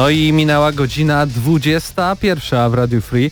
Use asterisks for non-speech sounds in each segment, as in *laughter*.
No i minęła godzina 21 w Radio Free.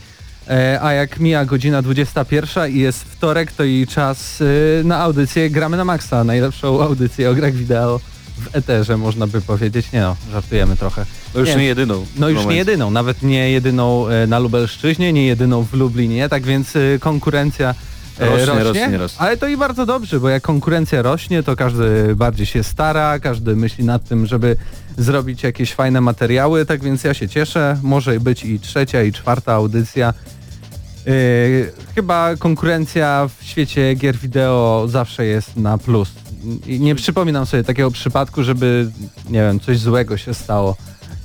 E, a jak mija godzina 21 i jest wtorek, to i czas y, na audycję Gramy na Maxa, najlepszą audycję o grach wideo w eterze, można by powiedzieć. Nie no, żartujemy trochę. No już nie, Nie. jedyną. No już Moment. nie jedyną, nawet nie jedyną e, na Lubelszczyźnie, nie jedyną w Lublinie, tak więc e, konkurencja Rośnie, rośnie, rośnie, rośnie. ale to i bardzo dobrze, bo jak konkurencja rośnie, to każdy bardziej się stara, każdy myśli nad tym, żeby zrobić jakieś fajne materiały, tak więc ja się cieszę, może być i trzecia, i czwarta audycja. E, chyba konkurencja w świecie gier wideo zawsze jest na plus. I nie przypominam sobie takiego przypadku, żeby, nie wiem, coś złego się stało.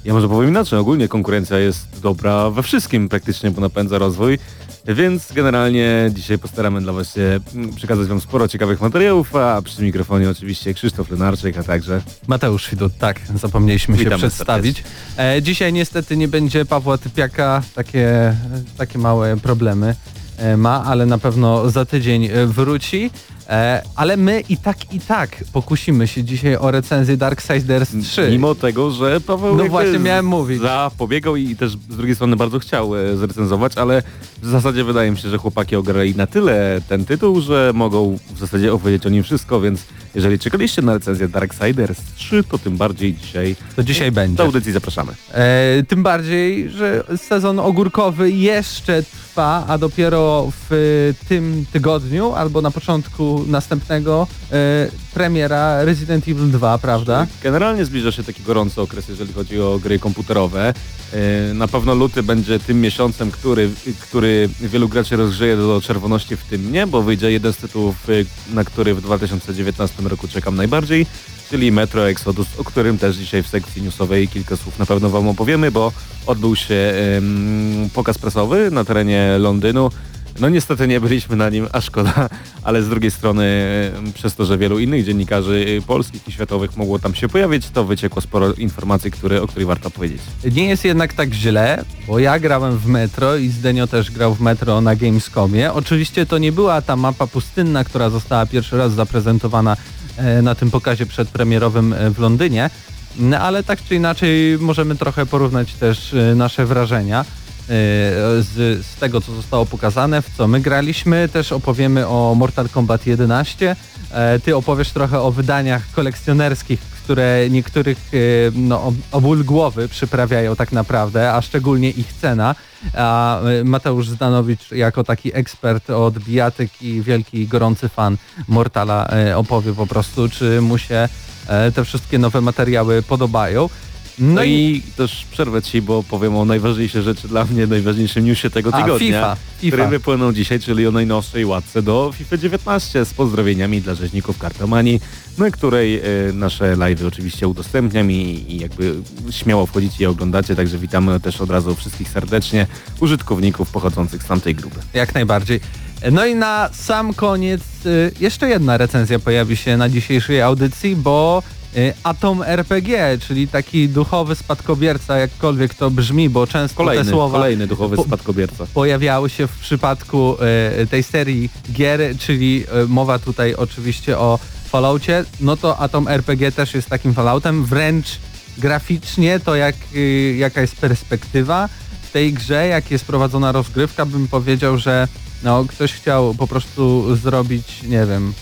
Ja może powiem inaczej, ogólnie konkurencja jest dobra we wszystkim praktycznie, bo napędza rozwój, więc generalnie dzisiaj postaramy dla Was się mm, przekazać Wam sporo ciekawych materiałów, a przy mikrofonie oczywiście Krzysztof Lenarczyk, a także Mateusz Widut, tak, zapomnieliśmy się Witamy przedstawić. E, dzisiaj niestety nie będzie Pawła Typiaka, takie, takie małe problemy e, ma, ale na pewno za tydzień wróci. E, ale my i tak, i tak pokusimy się dzisiaj o recenzję Darksiders 3. mimo tego, że Paweł No właśnie miałem mówić. zapobiegał i też z drugiej strony bardzo chciał e, zrecenzować, ale w zasadzie wydaje mi się, że chłopaki ograli na tyle ten tytuł, że mogą w zasadzie opowiedzieć o nim wszystko, więc jeżeli czekaliście na recenzję Darksiders 3, to tym bardziej dzisiaj To dzisiaj będzie. do audycji zapraszamy. E, tym bardziej, że sezon ogórkowy jeszcze trwa, a dopiero w tym tygodniu albo na początku następnego premiera Resident Evil 2, prawda? Generalnie zbliża się taki gorący okres, jeżeli chodzi o gry komputerowe. Yy, Na pewno luty będzie tym miesiącem, który, który wielu graczy rozgrzeje do czerwoności w tym mnie, bo wyjdzie jeden z tytułów, yy, na który w 2019 roku czekam najbardziej, czyli Metro Exodus, o którym też dzisiaj w sekcji newsowej kilka słów na pewno Wam opowiemy, bo odbył się pokaz prasowy na terenie Londynu. No niestety nie byliśmy na nim, a szkoda, ale z drugiej strony przez to, że wielu innych dziennikarzy y, polskich i światowych mogło tam się pojawić, to wyciekło sporo informacji, które, o których warto powiedzieć. Nie jest jednak tak źle, bo ja grałem w Metro i Zdenio też grał w Metro na Gamescomie. Oczywiście to nie była ta mapa pustynna, która została pierwszy raz zaprezentowana e, na tym pokazie przedpremierowym e, w Londynie, no, ale tak czy inaczej możemy trochę porównać też e, nasze wrażenia z, z tego, co zostało pokazane, w co my graliśmy. Też opowiemy o Mortal Kombat 11. E, Ty opowiesz trochę o wydaniach kolekcjonerskich, które niektórych e, no, ob- o ból głowy przyprawiają tak naprawdę, a szczególnie ich cena. A e, Mateusz Zdanowicz jako taki ekspert od bijatyk i wielki gorący fan Mortala opowie po prostu, czy mu się e, te wszystkie nowe materiały podobają. No, No i też przerwę Ci, bo powiem o najważniejszej rzeczy dla mnie, najważniejszym newsie tego A, tygodnia, FIFA, który FIFA. wypłynął dzisiaj, czyli o najnowszej łatce do FIFA 19 z pozdrowieniami dla rzeźników kartomanii, na której e, nasze live'y oczywiście udostępniam i, i jakby śmiało wchodzicie i oglądacie, także witamy też od razu wszystkich serdecznie użytkowników pochodzących z tamtej grupy. Jak najbardziej. No i na sam koniec y, jeszcze jedna recenzja pojawi się na dzisiejszej audycji, bo y, Atom RPG, czyli taki duchowy spadkobierca, jakkolwiek to brzmi, bo często Kolejny, te słowa kolejny duchowy spadkobierca. pojawiały się w przypadku y, tej serii gier, czyli y, mowa tutaj oczywiście o Falloutie, no to Atom RPG też jest takim Falloutem, wręcz graficznie to jak, y, jaka jest perspektywa w tej grze, jak jest prowadzona rozgrywka, bym powiedział, że no, ktoś chciał po prostu zrobić, nie wiem,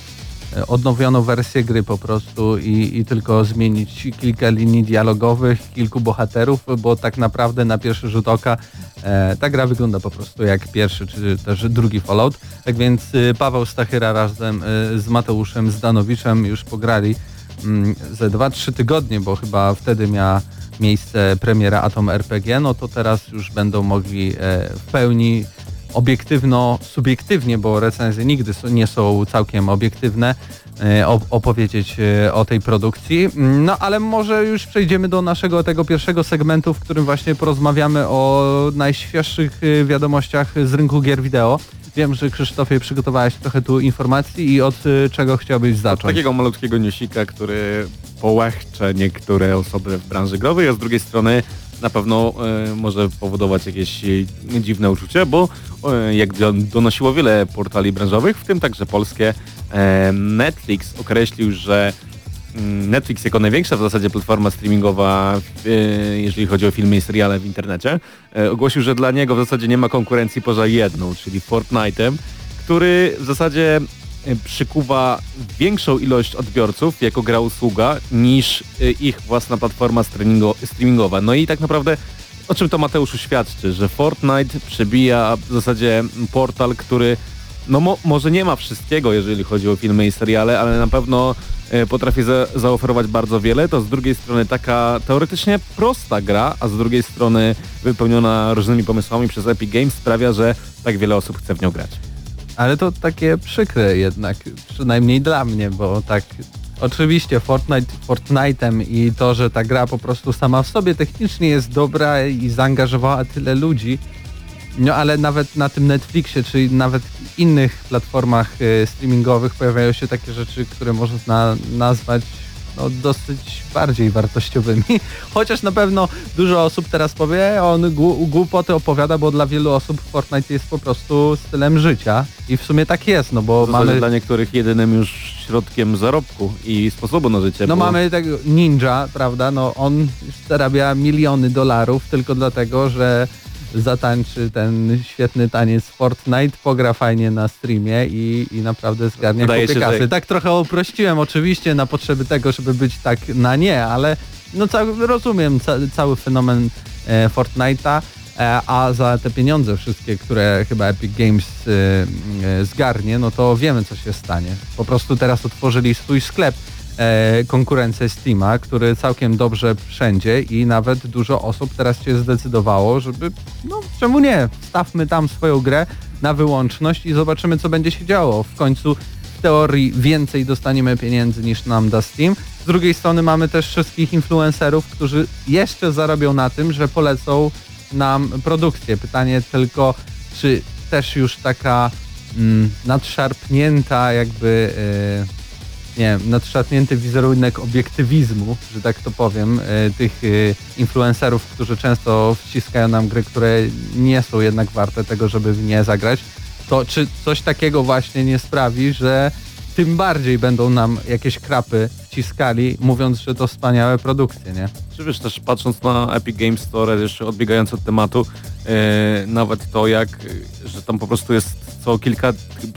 odnowioną wersję gry po prostu i, i tylko zmienić kilka linii dialogowych, kilku bohaterów, bo tak naprawdę na pierwszy rzut oka e, ta gra wygląda po prostu jak pierwszy czy też drugi Fallout. Tak więc y, Paweł Stachyra razem y, z Mateuszem Zdanowiczem już pograli mm, ze 2-3 tygodnie, bo chyba wtedy miała miejsce premiera Atom RPG, no to teraz już będą mogli e, w pełni obiektywno-subiektywnie, bo recenzje nigdy nie są całkiem obiektywne, e, op- opowiedzieć e, o tej produkcji. Mm, No ale może już przejdziemy do naszego tego pierwszego segmentu, w którym właśnie porozmawiamy o najświeższych e, wiadomościach z rynku gier wideo. Wiem, że Krzysztofie przygotowałeś trochę tu informacji i od czego chciałbyś zacząć? Takiego malutkiego newsika, który połechcze niektóre osoby w branży growej, a z drugiej strony na pewno e, może powodować jakieś e, dziwne uczucie, bo e, jak don- donosiło wiele portali branżowych, w tym także polskie, e, Netflix określił, że mm, Netflix jako największa w zasadzie platforma streamingowa, e, jeżeli chodzi o filmy i seriale w internecie, e, ogłosił, że dla niego w zasadzie nie ma konkurencji poza jedną, czyli Fortnite'em, który w zasadzie przykuwa większą ilość odbiorców jako gra usługa niż e, ich własna platforma streamingo, streamingowa. No i tak naprawdę o czym to Mateusz świadczy, że Fortnite przebija w zasadzie portal, który no mo, może nie ma wszystkiego, jeżeli chodzi o filmy i seriale, ale na pewno e, potrafi za, zaoferować bardzo wiele. To z drugiej strony taka teoretycznie prosta gra, a z drugiej strony wypełniona różnymi pomysłami przez Epic Games sprawia, że tak wiele osób chce w nią grać. Ale to takie przykre jednak, przynajmniej dla mnie, bo tak oczywiście Fortnite Fortnite'em i to, że ta gra po prostu sama w sobie technicznie jest dobra i zaangażowała tyle ludzi, no ale nawet na tym Netflixie, czy nawet innych platformach e, streamingowych pojawiają się takie rzeczy, które można nazwać no, dosyć bardziej wartościowymi. *laughs* Chociaż na pewno dużo osób teraz powie, on głu- głupoty opowiada, bo dla wielu osób Fortnite jest po prostu stylem życia. I w sumie tak jest, no bo mamy... dla niektórych jedynym już środkiem zarobku i sposobu na życie. No bo mamy tego ninja, prawda? No on zarabia miliony dolarów tylko dlatego, że zatańczy ten świetny taniec Fortnite, pogra fajnie na streamie i, i naprawdę zgarnia kupy się, że- kasy. Tak trochę uprościłem oczywiście na potrzeby tego, żeby być tak na nie, ale no rozumiem ca cały fenomen e, Fortnite'a, e, a za te pieniądze wszystkie, które chyba Epic Games e, e, zgarnie, no to wiemy co się stanie. Po prostu teraz otworzyli swój sklep e, konkurencję Steama, który całkiem dobrze wszędzie i nawet dużo osób teraz się zdecydowało, żeby, no czemu nie, stawmy tam swoją grę na wyłączność i zobaczymy co będzie się działo. W końcu w teorii więcej dostaniemy pieniędzy niż nam da Steam. Z drugiej strony mamy też wszystkich influencerów, którzy jeszcze zarobią na tym, że polecą nam produkcję. Pytanie tylko, czy też już taka mm, nadszarpnięta jakby e, nie wiem, nadszarpnięty wizerunek obiektywizmu, że tak to powiem, e, tych e, influencerów, którzy często wciskają nam gry, które nie są jednak warte tego, żeby w nie zagrać, to czy coś takiego właśnie nie sprawi, że tym bardziej będą nam jakieś krapy wciskali, mówiąc, że to wspaniałe produkcje, nie? Czy wiesz, też patrząc na Epic Games Store, jeszcze odbiegając od tematu, e, nawet to jak, że tam po prostu jest co kilka,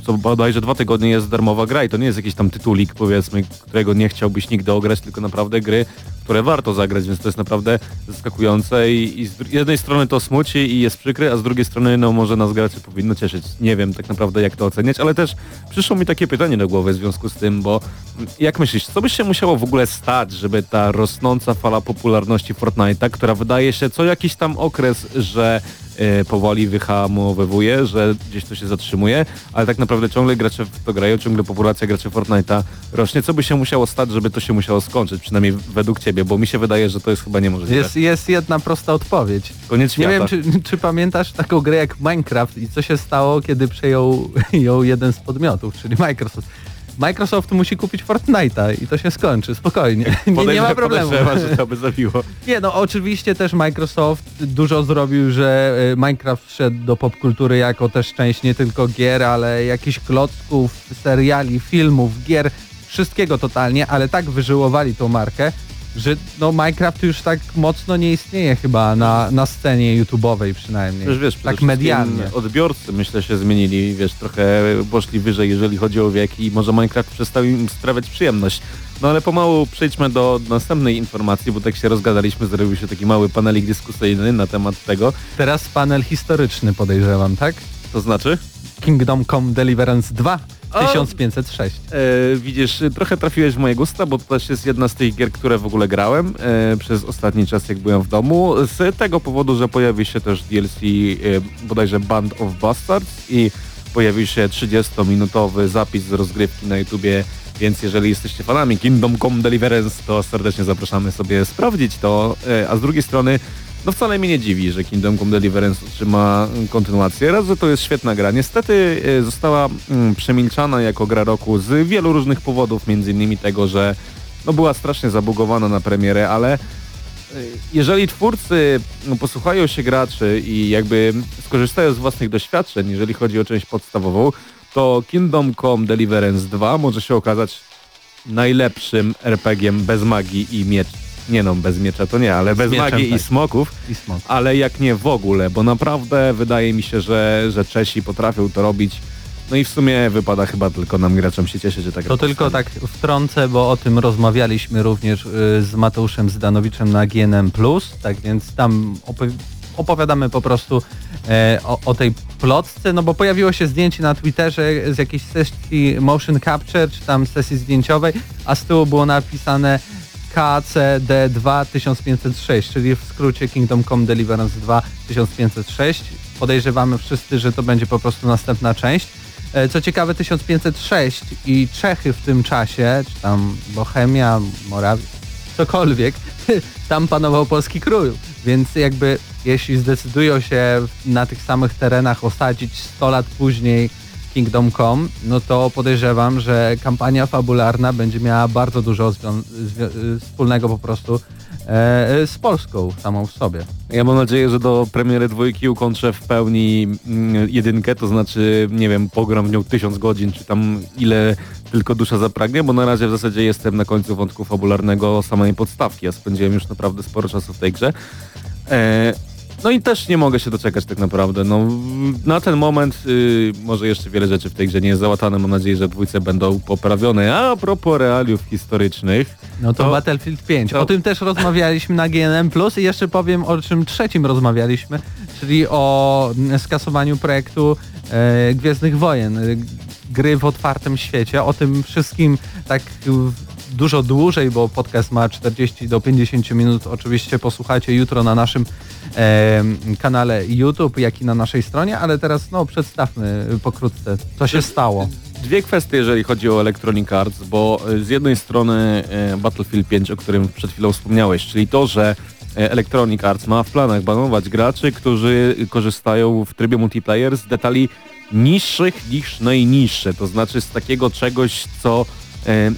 co bodajże dwa tygodnie jest darmowa gra i to nie jest jakiś tam tytulik powiedzmy, którego nie chciałbyś nigdy ograć, tylko naprawdę gry, które warto zagrać, więc to jest naprawdę zaskakujące i, i z jednej strony to smuci i jest przykre, a z drugiej strony no może nas gracze powinno cieszyć. Nie wiem tak naprawdę jak to oceniać, ale też przyszło mi takie pytanie do głowy w związku z tym, bo mm, jak myślisz, co by się musiało w ogóle stać, żeby ta rosnąca fala popularności Fortnite'a, która wydaje się co jakiś tam okres, że powoli wyhamowywuje, że gdzieś to się zatrzymuje, ale tak naprawdę ciągle gracze w to grają, ciągle populacja graczy Fortnite'a rośnie. Co by się musiało stać, żeby to się musiało skończyć, przynajmniej według ciebie, bo mi się wydaje, że to jest chyba niemożliwe. Jest, jest jedna prosta odpowiedź. Koniec Nie świata. wiem, czy, czy pamiętasz taką grę jak Minecraft i co się stało, kiedy przejął *laughs* ją jeden z podmiotów, czyli Microsoft. Microsoft musi kupić Fortnite'a i to się skończy, spokojnie. *laughs* Nie, nie ma problemu. Że to by zabiło. *laughs* Nie, no oczywiście też Microsoft dużo zrobił, że y, Minecraft wszedł do popkultury jako też część nie tylko gier, ale jakichś klocków, seriali, filmów, gier, wszystkiego totalnie, ale tak wyżyłowali tą markę, że no Minecraft już tak mocno nie istnieje chyba na, na scenie YouTube'owej przynajmniej. Wiesz, przede tak medialnie. Odbiorcy myślę się zmienili, wiesz, trochę poszli wyżej, jeżeli chodzi o wiek i może Minecraft przestał im sprawiać przyjemność. No ale pomału przejdźmy do następnej informacji, bo tak się rozgadaliśmy, zrobił się taki mały panelik dyskusyjny na temat tego. Teraz panel historyczny podejrzewam, tak? To znaczy? Kingdom Come Deliverance 2 A- 1506. E, widzisz, trochę trafiłeś w moje gusta, bo to też jest jedna z tych gier, które w ogóle grałem e, przez ostatni czas, jak byłem w domu. Z tego powodu, że pojawi się też DLC e, bodajże Band of Bastards i pojawił się 30-minutowy zapis z rozgrywki na YouTubie, więc jeżeli jesteście fanami Kingdom Come Deliverance, to serdecznie zapraszamy sobie sprawdzić to. E, a z drugiej strony no wcale mnie nie dziwi, że Kingdom Come Deliverance otrzyma kontynuację. Raz, że to jest świetna gra. Niestety e, została mm, przemilczana jako gra roku z wielu różnych powodów, między innymi tego, że no, była strasznie zabugowana na premierę, ale e, jeżeli twórcy no, posłuchają się graczy i jakby skorzystają z własnych doświadczeń, jeżeli chodzi o część podstawową, to Kingdom Come Deliverance 2 może się okazać najlepszym RPG-iem bez magii i miecz. Nie no, bez miecza to nie, ale bez mieczem, magii i tak. smoków I smok. ale jak nie w ogóle, bo naprawdę wydaje mi się, że, że Czesi potrafią to robić. No i w sumie wypada chyba tylko nam graczom się cieszyć, że tak To tylko tak wtrącę, bo o tym rozmawialiśmy również y, z Mateuszem Zdanowiczem na GNM+, tak więc tam opo- opowiadamy po prostu e, o, o tej plotce, no bo pojawiło się zdjęcie na Twitterze z jakiejś sesji motion capture, czy tam sesji zdjęciowej, a z tyłu było napisane KCD2 1506, czyli w skrócie Kingdom Come Deliverance 2 1506. Podejrzewamy wszyscy, że to będzie po prostu następna część. E, Co ciekawe 1506 i Czechy w tym czasie, czy tam Bohemia, Morawia, cokolwiek, *laughs* tam panował polski król, więc jakby jeśli zdecydują się na tych samych terenach osadzić 100 lat później Kingdom Come, no to podejrzewam, że kampania fabularna będzie miała bardzo dużo wspólnego po prostu e, z Polską samą w sobie. Ja mam nadzieję, że do premiery dwójki ukończę w pełni mm, jedynkę, to znaczy, nie wiem, pogram w nią tysiąc godzin, czy tam ile tylko dusza zapragnie, bo na razie w zasadzie jestem na końcu wątku fabularnego samej podstawki. Ja spędziłem już naprawdę sporo czasu w tej grze. E, no i też nie mogę się doczekać tak naprawdę. No, na ten moment y, może jeszcze wiele rzeczy w tej grze nie jest załatane. Mam nadzieję, że dwójce będą poprawione. A propos realiów historycznych, No to, To- Battlefield 5. to- O tym też rozmawialiśmy na GNM+, i jeszcze powiem o czym trzecim rozmawialiśmy, czyli o skasowaniu projektu e, Gwiezdnych Wojen, gry w otwartym świecie. O tym wszystkim tak dużo dłużej, bo podcast ma 40 do 50 minut. Oczywiście posłuchajcie jutro na naszym e, kanale YouTube, jak i na naszej stronie, ale teraz no przedstawmy pokrótce, co się stało. Dwie kwestie, jeżeli chodzi o Electronic Arts, bo e, z jednej strony e, Battlefield 5, o którym przed chwilą wspomniałeś, czyli to, że e, Electronic Arts ma w planach banować graczy, którzy korzystają w trybie multiplayer z detali niższych niż najniższe, to znaczy z takiego czegoś, co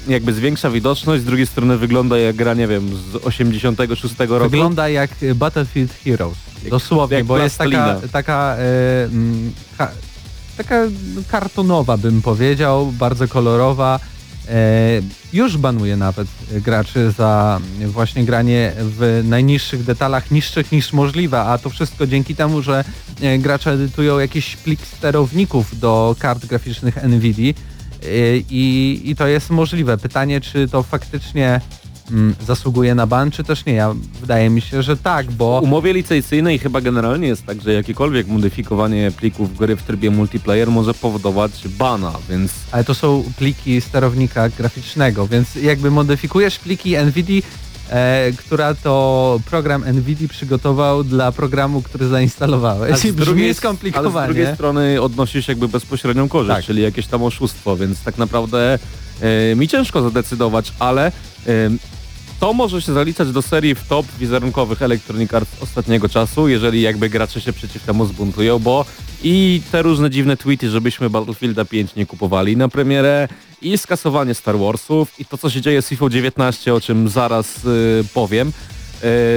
jakby zwiększa widoczność, z drugiej strony wygląda jak gra, nie wiem, z 86 roku. Wygląda jak y, Battlefield Heroes. Dosłownie, jak bo jest taka, taka, e, mm, ka, taka kartonowa bym powiedział, bardzo kolorowa. E, już banuje nawet graczy za właśnie granie w najniższych detalach, niższych niż możliwe, a to wszystko dzięki temu, że e, gracze edytują jakiś plik sterowników do kart graficznych NVIDIA e, i, i to jest możliwe. Pytanie, czy to faktycznie mm, zasługuje na ban, czy też nie. Ja, wydaje mi się, że tak, bo W umowie licencyjnej chyba generalnie jest tak, że jakiekolwiek modyfikowanie plików gry w trybie multiplayer może powodować bana, więc ale to są pliki sterownika graficznego, więc jakby modyfikujesz pliki NVIDIA, e, która to program NVIDIA przygotował dla programu, który zainstalowałeś. I *laughs* brzmi ale z skomplikowanie. drugiej strony odnosisz jakby bezpośrednią korzyść, Tak. czyli jakieś tam oszustwo, więc tak naprawdę e, mi ciężko zadecydować, ale e, to może się zaliczać do serii w top wizerunkowych Electronic Arts ostatniego czasu, jeżeli jakby gracze się przeciw temu zbuntują, bo i te różne dziwne tweety, żebyśmy Battlefielda 5 nie kupowali na premierę i skasowanie Star Warsów i to co się dzieje z FIFA 19, o czym zaraz y, powiem,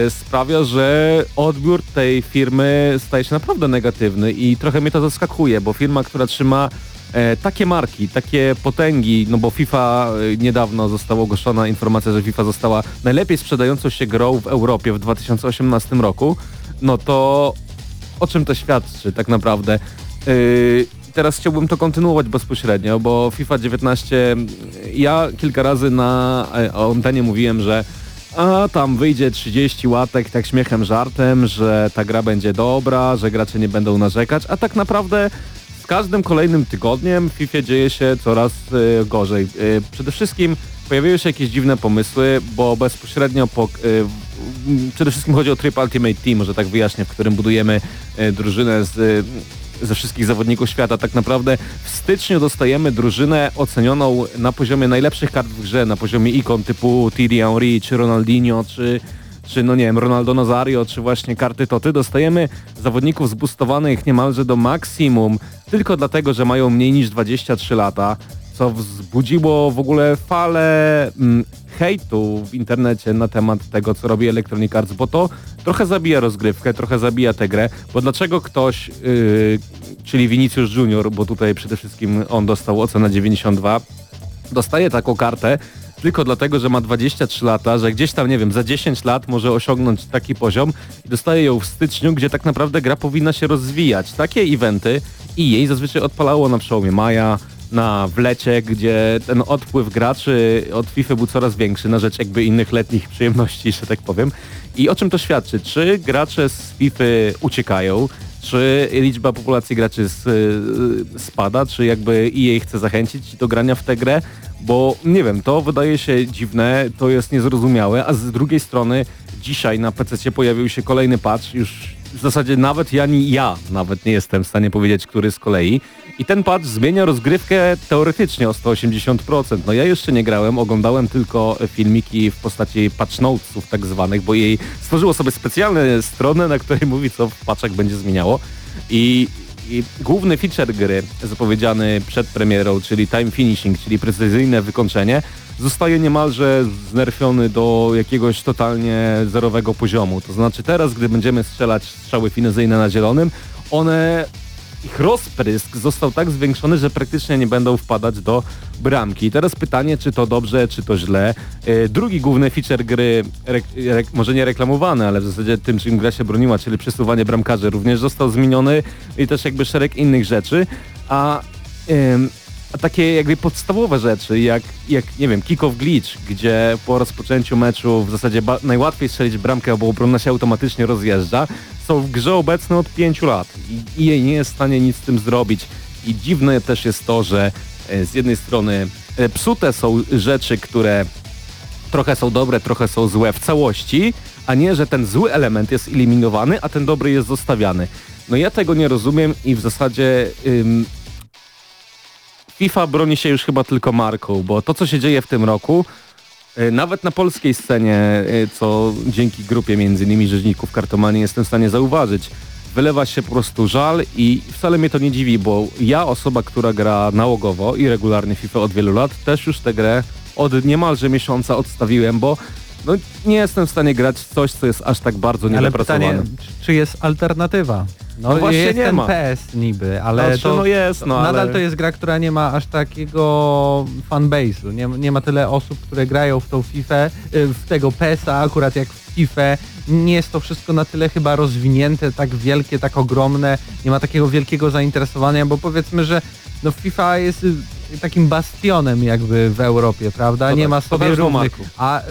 y, sprawia, że odbiór tej firmy staje się naprawdę negatywny i trochę mnie to zaskakuje, bo firma, która trzyma e, takie marki, takie potęgi, no bo FIFA e, niedawno została ogłoszona informacja, że FIFA została najlepiej sprzedającą się grą w Europie w 2018 roku, no to o czym to świadczy tak naprawdę? Yy, teraz chciałbym to kontynuować bezpośrednio, bo FIFA 19, ja kilka razy na e, antenie mówiłem, że a tam wyjdzie 30 łatek tak śmiechem, żartem, że ta gra będzie dobra, że gracze nie będą narzekać, a tak naprawdę z każdym kolejnym tygodniem w FIFA dzieje się coraz y, gorzej. Y, przede wszystkim pojawiają się jakieś dziwne pomysły, bo bezpośrednio po, y, przede wszystkim chodzi o Trip Ultimate Team, że tak wyjaśnię, w którym budujemy drużynę z ze wszystkich zawodników świata. Tak naprawdę w styczniu dostajemy drużynę ocenioną na poziomie najlepszych kart w grze, na poziomie ikon typu Thierry Henry, czy Ronaldinho, czy czy no nie wiem, Ronaldo Nazario, czy właśnie karty Toty, dostajemy zawodników zbustowanych niemalże do maksimum, tylko dlatego, że mają mniej niż 23 lata, co wzbudziło w ogóle falę mm, hejtu w internecie na temat tego, co robi Electronic Arts, bo to trochę zabija rozgrywkę, trochę zabija tę grę, bo dlaczego ktoś, yy, czyli Vinicius Junior, bo tutaj przede wszystkim on dostał ocenę 92, dostaje taką kartę, tylko dlatego, że ma 23 lata, że gdzieś tam, nie wiem, za 10 lat może osiągnąć taki poziom i dostaje ją w styczniu, gdzie tak naprawdę gra powinna się rozwijać. Takie eventy i jej zazwyczaj odpalało na przełomie maja, na wlecie, gdzie ten odpływ graczy od FIFA był coraz większy na rzecz jakby innych letnich przyjemności, że tak powiem. I o czym to świadczy? Czy gracze z FIFA uciekają? Czy liczba populacji graczy spada? Czy jakby EA chce zachęcić do grania w tę grę? Bo nie wiem, to wydaje się dziwne, to jest niezrozumiałe, a z drugiej strony dzisiaj na PC pojawił się kolejny patch, już w zasadzie nawet ja, ja nawet nie jestem w stanie powiedzieć, który z kolei. I ten patch zmienia rozgrywkę teoretycznie o 180%. No ja jeszcze nie grałem, oglądałem tylko filmiki w postaci patch notesów tak zwanych, bo jej stworzyło sobie specjalne strony, na której *laughs* mówi, co w patchach będzie zmieniało. I i główny feature gry zapowiedziany przed premierą, czyli time finishing, czyli precyzyjne wykończenie, zostaje niemalże znerfiony do jakiegoś totalnie zerowego poziomu. To znaczy teraz, gdy będziemy strzelać strzały finezyjne na zielonym, one ich rozprysk został tak zwiększony, że praktycznie nie będą wpadać do bramki. I teraz pytanie, czy to dobrze, czy to źle. E, drugi główny feature gry, może nie reklamowany, ale w zasadzie tym, czym gra się broniła, czyli przesuwanie bramkarzy, również został zmieniony i też jakby szereg innych rzeczy. A takie jakby podstawowe rzeczy, jak, jak nie wiem, kick-off glitch, gdzie po rozpoczęciu meczu w zasadzie najłatwiej strzelić bramkę, bo obrona się automatycznie rozjeżdża, są w grze obecne od 5 lat i jej nie jest w stanie nic z tym zrobić. I dziwne też jest to, że e, z jednej strony e, psute są rzeczy, które trochę są dobre, trochę są złe w całości, a nie, że ten zły element jest eliminowany, a ten dobry jest zostawiany. No ja tego nie rozumiem i w zasadzie FIFA broni się już chyba tylko marką, bo to co się dzieje w tym roku, y, nawet na polskiej scenie, y, co dzięki grupie między innymi rzeźników kartomanii jestem w stanie zauważyć, wylewa się po prostu żal i wcale mnie to nie dziwi, bo ja, osoba, która gra nałogowo i regularnie FIFA od wielu lat, też już tę grę od niemalże miesiąca odstawiłem, bo no, nie jestem w stanie grać coś, co jest aż tak bardzo niedopracowane. Ale pytanie, czy jest alternatywa? No, no właśnie jest nie ten ma. PS niby, ale znaczy, to, no jest, no, nadal ale... to jest gra, która nie ma aż takiego fanbase'u. Nie, nie ma tyle osób, które grają w tą FIFA, y, w tego PS-a akurat jak w FIFA. Nie jest to wszystko na tyle chyba rozwinięte, tak wielkie, tak ogromne. Nie ma takiego wielkiego zainteresowania, bo powiedzmy, że no FIFA jest y, takim bastionem jakby w Europie, prawda? No nie tak, ma sobie równych. A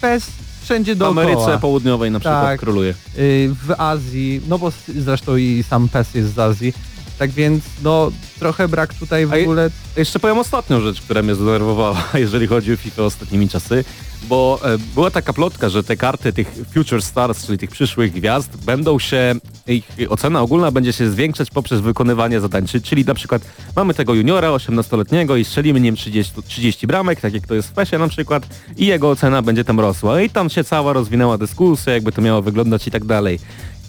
PES wszędzie dookoła. W Ameryce Południowej na przykład tak, króluje. Y, w Azji, no bo zresztą i sam PES jest z Azji. Tak więc no trochę brak tutaj w A ogóle... Jeszcze powiem ostatnią rzecz, która mnie zdenerwowała, *laughs* jeżeli chodzi o FIFA ostatnimi czasy bo e, była taka plotka, że te karty tych Future Stars, czyli tych przyszłych gwiazd, będą się, ich ocena ogólna będzie się zwiększać poprzez wykonywanie zadań, czyli na przykład mamy tego juniora 18-letniego i strzelimy nim 30, 30 bramek, tak jak to jest w PESie na przykład i jego ocena będzie tam rosła. I tam się cała rozwinęła dyskusja, jakby to miało wyglądać i tak dalej.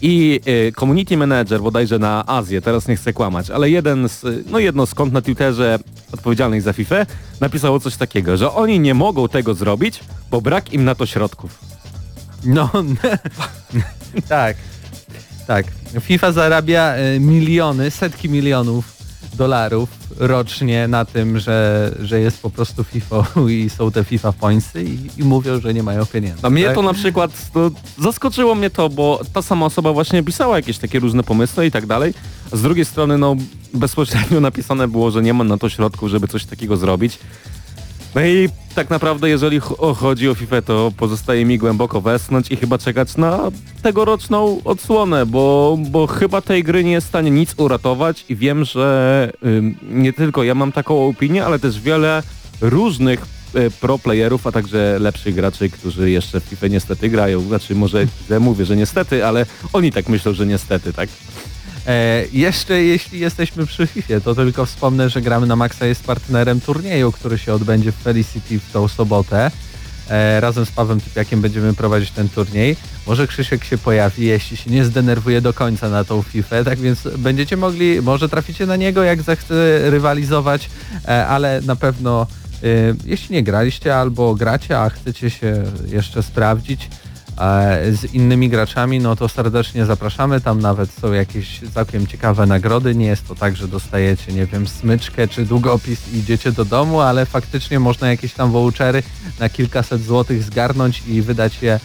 I y, community manager bodajże na Azję, teraz nie chcę kłamać, ale jeden z, no jedno kont na Twitterze odpowiedzialnych za FIFA napisało coś takiego, że oni nie mogą tego zrobić, bo brak im na to środków. No, *laughs* tak. Tak. FIFA zarabia e, miliony, setki milionów dolarów rocznie na tym, że, że jest po prostu FIFA *laughs* i są te FIFA pointsy i, i mówią, że nie mają pieniędzy. A mnie tak? to na przykład, to zaskoczyło mnie to, bo ta sama osoba właśnie pisała jakieś takie różne pomysły i tak dalej. A z drugiej strony, no bezpośrednio napisane było, że nie ma na to środków, żeby coś takiego zrobić. No i tak naprawdę, jeżeli chodzi o FIFA, to pozostaje mi głęboko wesnąć i chyba czekać na tegoroczną odsłonę, bo, bo chyba tej gry nie jest w stanie nic uratować i wiem, że nie tylko ja mam taką opinię, ale też wiele różnych y, pro playerów, a także lepszych graczy, którzy jeszcze w FIFA niestety grają. Znaczy może mówię, że niestety, ale oni tak myślą, że niestety, tak? E, jeszcze jeśli jesteśmy przy FIFA, to tylko wspomnę, że gramy na Maxa jest partnerem turnieju, który się odbędzie w Felicity w tą sobotę. E, razem z Pawem Typiakiem będziemy prowadzić ten turniej. Może Krzysiek się pojawi, jeśli się nie zdenerwuje do końca na tą FIFA, tak więc będziecie mogli, może traficie na niego, jak zechce rywalizować, e, ale na pewno e, jeśli nie graliście albo gracie, a chcecie się jeszcze sprawdzić, z innymi graczami, no to serdecznie zapraszamy. Tam nawet są jakieś całkiem ciekawe nagrody. Nie jest to tak, że dostajecie, nie wiem, smyczkę czy długopis i idziecie do domu, ale faktycznie można jakieś tam vouchery na kilkaset złotych zgarnąć i wydać je e,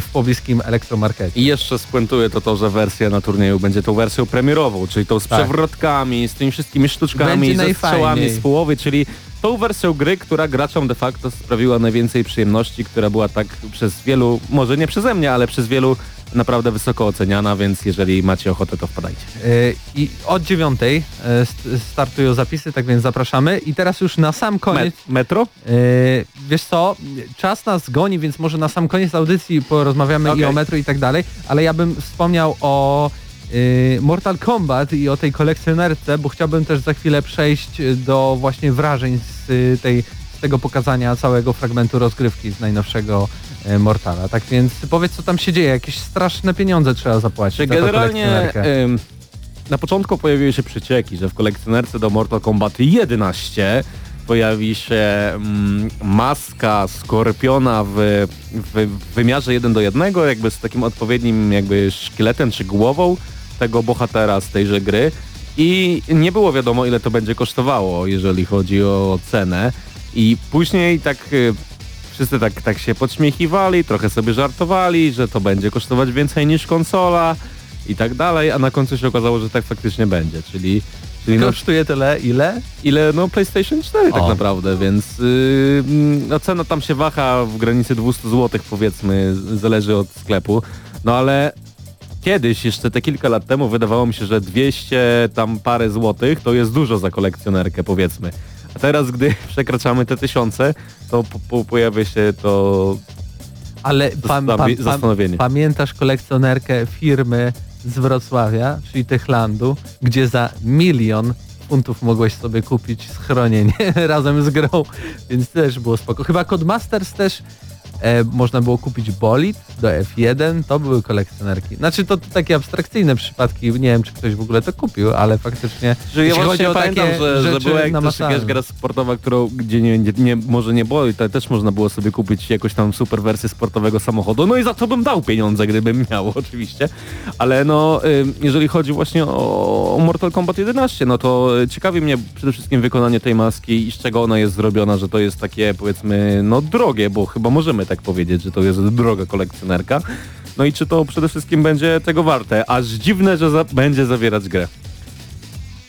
w pobliskim elektromarkecie. I jeszcze spuentuję to to, że wersja na turnieju będzie tą wersją premierową, czyli tą z Tak. przewrotkami, z tymi wszystkimi sztuczkami, Będzie ze strzałami z połowy, czyli tą wersją gry, która graczom de facto sprawiła najwięcej przyjemności, która była tak przez wielu, może nie przeze mnie, ale przez wielu naprawdę wysoko oceniana, więc jeżeli macie ochotę, to wpadajcie. E, I od dziewiątej e, st- startują zapisy, tak więc zapraszamy. I teraz już na sam koniec metro? Yy, wiesz co, czas nas goni, więc może na sam koniec audycji porozmawiamy i Okej. o metro i tak dalej, ale ja bym wspomniał o Mortal Kombat i o tej kolekcjonerce, bo chciałbym też za chwilę przejść do właśnie wrażeń z y, tej z tego pokazania całego fragmentu rozgrywki z najnowszego Mortala. Tak więc powiedz co tam się dzieje, jakieś straszne pieniądze trzeba zapłacić generalnie ym, na początku pojawiły się przecieki, że w kolekcjonerce do Mortal Kombat 11 pojawi się mm, maska Skorpiona w, w, w wymiarze 1 do 1, jakby z takim odpowiednim jakby szkieletem czy głową tego bohatera z tejże gry i nie było wiadomo ile to będzie kosztowało, jeżeli chodzi o cenę i później tak y, wszyscy tak, tak się podśmiechiwali, trochę sobie żartowali, że to będzie kosztować więcej niż konsola i tak dalej, a na końcu się okazało, że tak faktycznie będzie, czyli, czyli no, Kosztuje tyle ile? ile no PlayStation 4 tak O. naprawdę, więc yy, no cena tam się waha w granicy 200 zł powiedzmy, zależy od sklepu, no ale kiedyś, jeszcze te kilka lat temu wydawało mi się, że 200 tam parę złotych to jest dużo za kolekcjonerkę powiedzmy. A teraz, gdy *laughs* przekraczamy te tysiące, to po, po, pojawia się to Ale pam, pam, pam, pamiętasz kolekcjonerkę firmy z Wrocławia, czyli Techlandu, gdzie za milion funtów mogłeś sobie kupić schronienie *laughs* razem z grą, więc też było spoko. Chyba Codemasters też e, można było kupić bolid do F1, to były kolekcjonerki. Znaczy to, to takie abstrakcyjne przypadki, nie wiem czy ktoś w ogóle to kupił, ale faktycznie Że ja właśnie pamiętam, że, że była jak też jakaś gra sportowa, którą, gdzie nie, nie, nie, może nie boli, to też można było sobie kupić jakąś tam super wersję sportowego samochodu. No i za to bym dał pieniądze, gdybym miał *laughs* oczywiście. Ale no, jeżeli chodzi właśnie o, o Mortal Kombat 11, no to y, ciekawi mnie przede wszystkim wykonanie tej maski i z czego ona jest zrobiona, że to jest takie powiedzmy, no drogie, bo chyba możemy tak powiedzieć, że to jest droga kolekcjonerka. No i czy to przede wszystkim będzie tego warte? Aż dziwne, że za, będzie zawierać grę.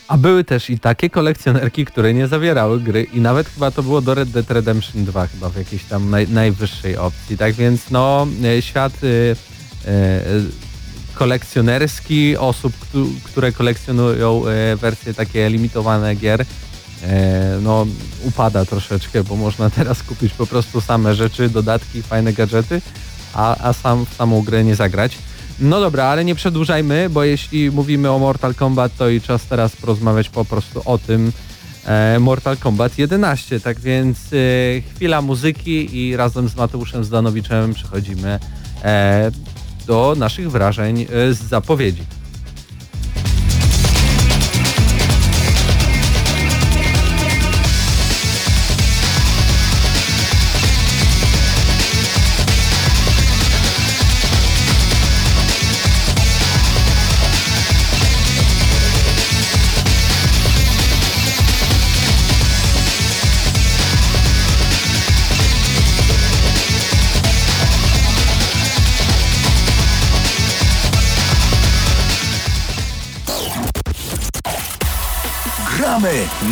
A były też i takie kolekcjonerki, które nie zawierały gry i nawet chyba to było do Red Dead Redemption 2 chyba w jakiejś tam naj, najwyższej opcji. Tak więc no e, świat y, e, kolekcjonerski osób, któ- które kolekcjonują e, wersje takie limitowane gier no upada troszeczkę, bo można *laughs* teraz kupić po prostu same rzeczy, dodatki, fajne gadżety, a, a sam w samą grę nie zagrać. No dobra, ale nie przedłużajmy, bo jeśli mówimy o Mortal Kombat, to i czas teraz porozmawiać po prostu o tym e, Mortal Kombat 11. Tak więc e, chwila muzyki i razem z Mateuszem Zdanowiczem przechodzimy e, do naszych wrażeń z zapowiedzi.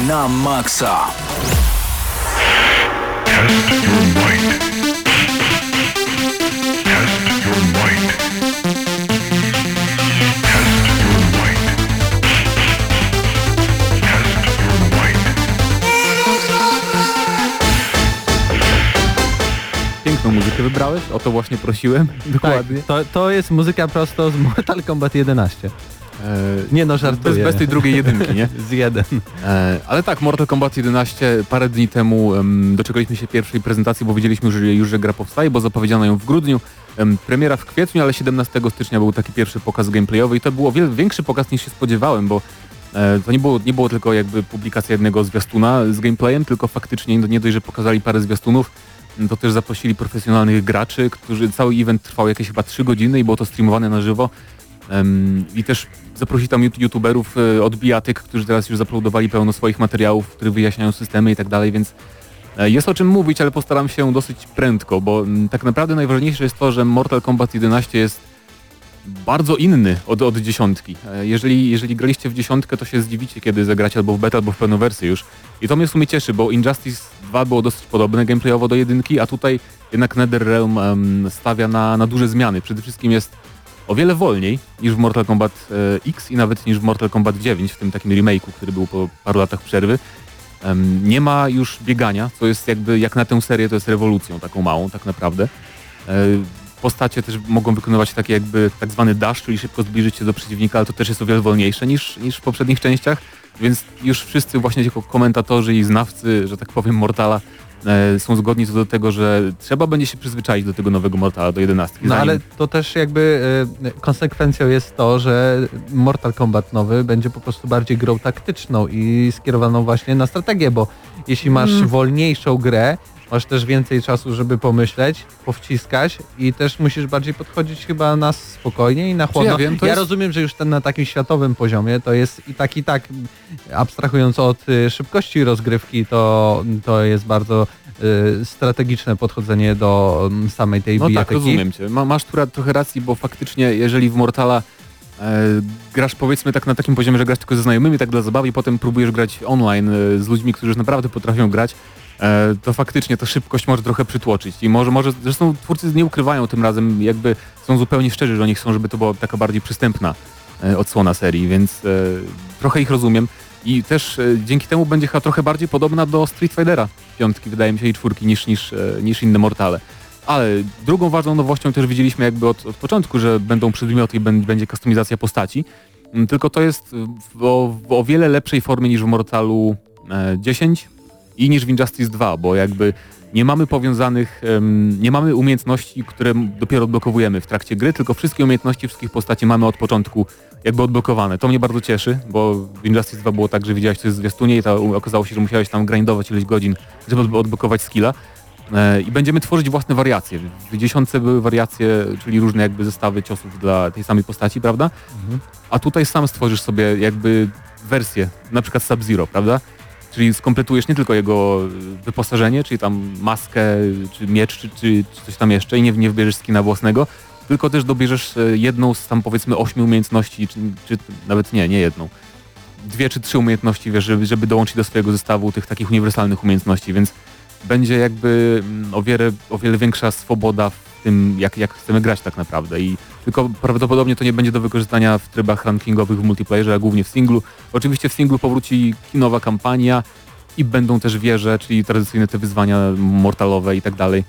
Na maksa. Piękną muzykę wybrałeś, o to właśnie prosiłem. Dokładnie. Tak, to, to jest muzyka prosto z Mortal Kombat 11. E, Nie no, żartuję. bez, bez tej drugiej jedynki, nie? *laughs* z jeden. E, ale tak, Mortal Kombat 11 parę dni temu um, doczekaliśmy się pierwszej prezentacji, bo wiedzieliśmy że już, że gra powstaje, bo zapowiedziano ją w grudniu. Um, premiera w kwietniu, ale 17 stycznia był taki pierwszy pokaz gameplayowy i to było wiele większy pokaz niż się spodziewałem, bo e, to nie było, nie było tylko jakby publikacja jednego zwiastuna z gameplayem, tylko faktycznie nie dość, że pokazali parę zwiastunów, to też zaprosili profesjonalnych graczy, którzy cały event trwał jakieś chyba 3 godziny i było to streamowane na żywo. I też zaprosić tam youtuberów e, od bijatyk, którzy teraz już zaplodowali pełno swoich materiałów, które wyjaśniają systemy i tak dalej, więc e, jest o czym mówić, ale postaram się dosyć prędko, bo tak naprawdę najważniejsze jest to, że Mortal Kombat 11 jest bardzo inny od, od dziesiątki. E, jeżeli, jeżeli graliście w dziesiątkę, to się zdziwicie, kiedy zagracie albo w beta, albo w pełną wersję już. I to mnie w sumie cieszy, bo Injustice 2 było dosyć podobne gameplayowo do jedynki, a tutaj jednak NetherRealm um, stawia na, na duże zmiany. Przede wszystkim jest o wiele wolniej niż w Mortal Kombat e, X i nawet niż w Mortal Kombat 9, w tym takim remake'u, który był po paru latach przerwy. Nie ma już biegania, co jest jakby, jak na tę serię, to jest rewolucją taką małą tak naprawdę. E, postacie też mogą wykonywać takie jakby tak zwany dash, czyli szybko zbliżyć się do przeciwnika, ale to też jest o wiele wolniejsze niż, niż w poprzednich częściach, więc już wszyscy właśnie jako komentatorzy i znawcy, że tak powiem, Mortala są zgodni co do tego, że trzeba będzie się przyzwyczaić do tego nowego Mortala, do 11. No ale to też jakby e, konsekwencją jest to, że Mortal Kombat nowy będzie po prostu bardziej grą taktyczną i skierowaną właśnie na strategię, bo jeśli masz mm. wolniejszą grę, masz też więcej czasu, żeby pomyśleć, powciskać i też musisz bardziej podchodzić chyba na spokojnie i na chłodno. Ja, wiem, ja jest... rozumiem, że już ten na takim światowym poziomie to jest i tak i tak abstrahując od y, szybkości rozgrywki, to, to jest bardzo y, strategiczne podchodzenie do mm, samej tej no tak, rozumiem cię. Ma, masz tu trochę racji, bo faktycznie jeżeli w Mortala e, grasz powiedzmy tak na takim poziomie, że grasz tylko ze znajomymi, tak dla zabawy i potem próbujesz grać online e, z ludźmi, którzy już naprawdę potrafią grać, to faktycznie ta szybkość może trochę przytłoczyć. I może, może, zresztą twórcy nie ukrywają tym razem, jakby są zupełnie szczerzy, że oni chcą, żeby to była taka bardziej przystępna e, odsłona serii, więc e, trochę ich rozumiem. I też dzięki temu będzie chyba trochę bardziej podobna do Street Fightera piątki, wydaje mi się, i czwórki niż, niż, niż inne Mortale. Ale drugą ważną nowością też widzieliśmy jakby od, od początku, że będą przedmioty i będzie kustomizacja postaci. Tylko to jest w o, w o wiele lepszej formie niż w Mortalu 10, i niż w Injustice 2, bo jakby nie mamy powiązanych, nie mamy umiejętności, które dopiero odblokowujemy w trakcie gry, tylko wszystkie umiejętności wszystkich postaci mamy od początku jakby odblokowane. To mnie bardzo cieszy, bo w Injustice 2 było tak, że widziałeś coś w zwiastunie i to okazało się, że musiałeś tam grindować ileś godzin, żeby odblokować skilla. E, I będziemy tworzyć własne wariacje. W dziesiątce były wariacje, czyli różne jakby zestawy ciosów dla tej samej postaci, prawda? Mhm. A tutaj sam stworzysz sobie jakby wersję, na przykład Sub-Zero, prawda? Czyli skompletujesz nie tylko jego wyposażenie, czyli tam maskę, czy miecz, czy, czy, coś tam jeszcze i nie, nie wybierzesz skina własnego, tylko też dobierzesz e, jedną z tam powiedzmy ośmiu umiejętności, czy, czy nawet nie, nie jedną. Dwie czy trzy umiejętności, wiesz, żeby, żeby dołączyć do swojego zestawu tych takich uniwersalnych umiejętności, więc będzie jakby mm, o wiele, o wiele większa swoboda w tym, jak, jak chcemy grać tak naprawdę. I tylko prawdopodobnie to nie będzie do wykorzystania w trybach rankingowych w multiplayerze, a głównie w singlu. Oczywiście w singlu powróci kinowa kampania i będą też wieże, czyli tradycyjne te wyzwania mortalowe i tak dalej.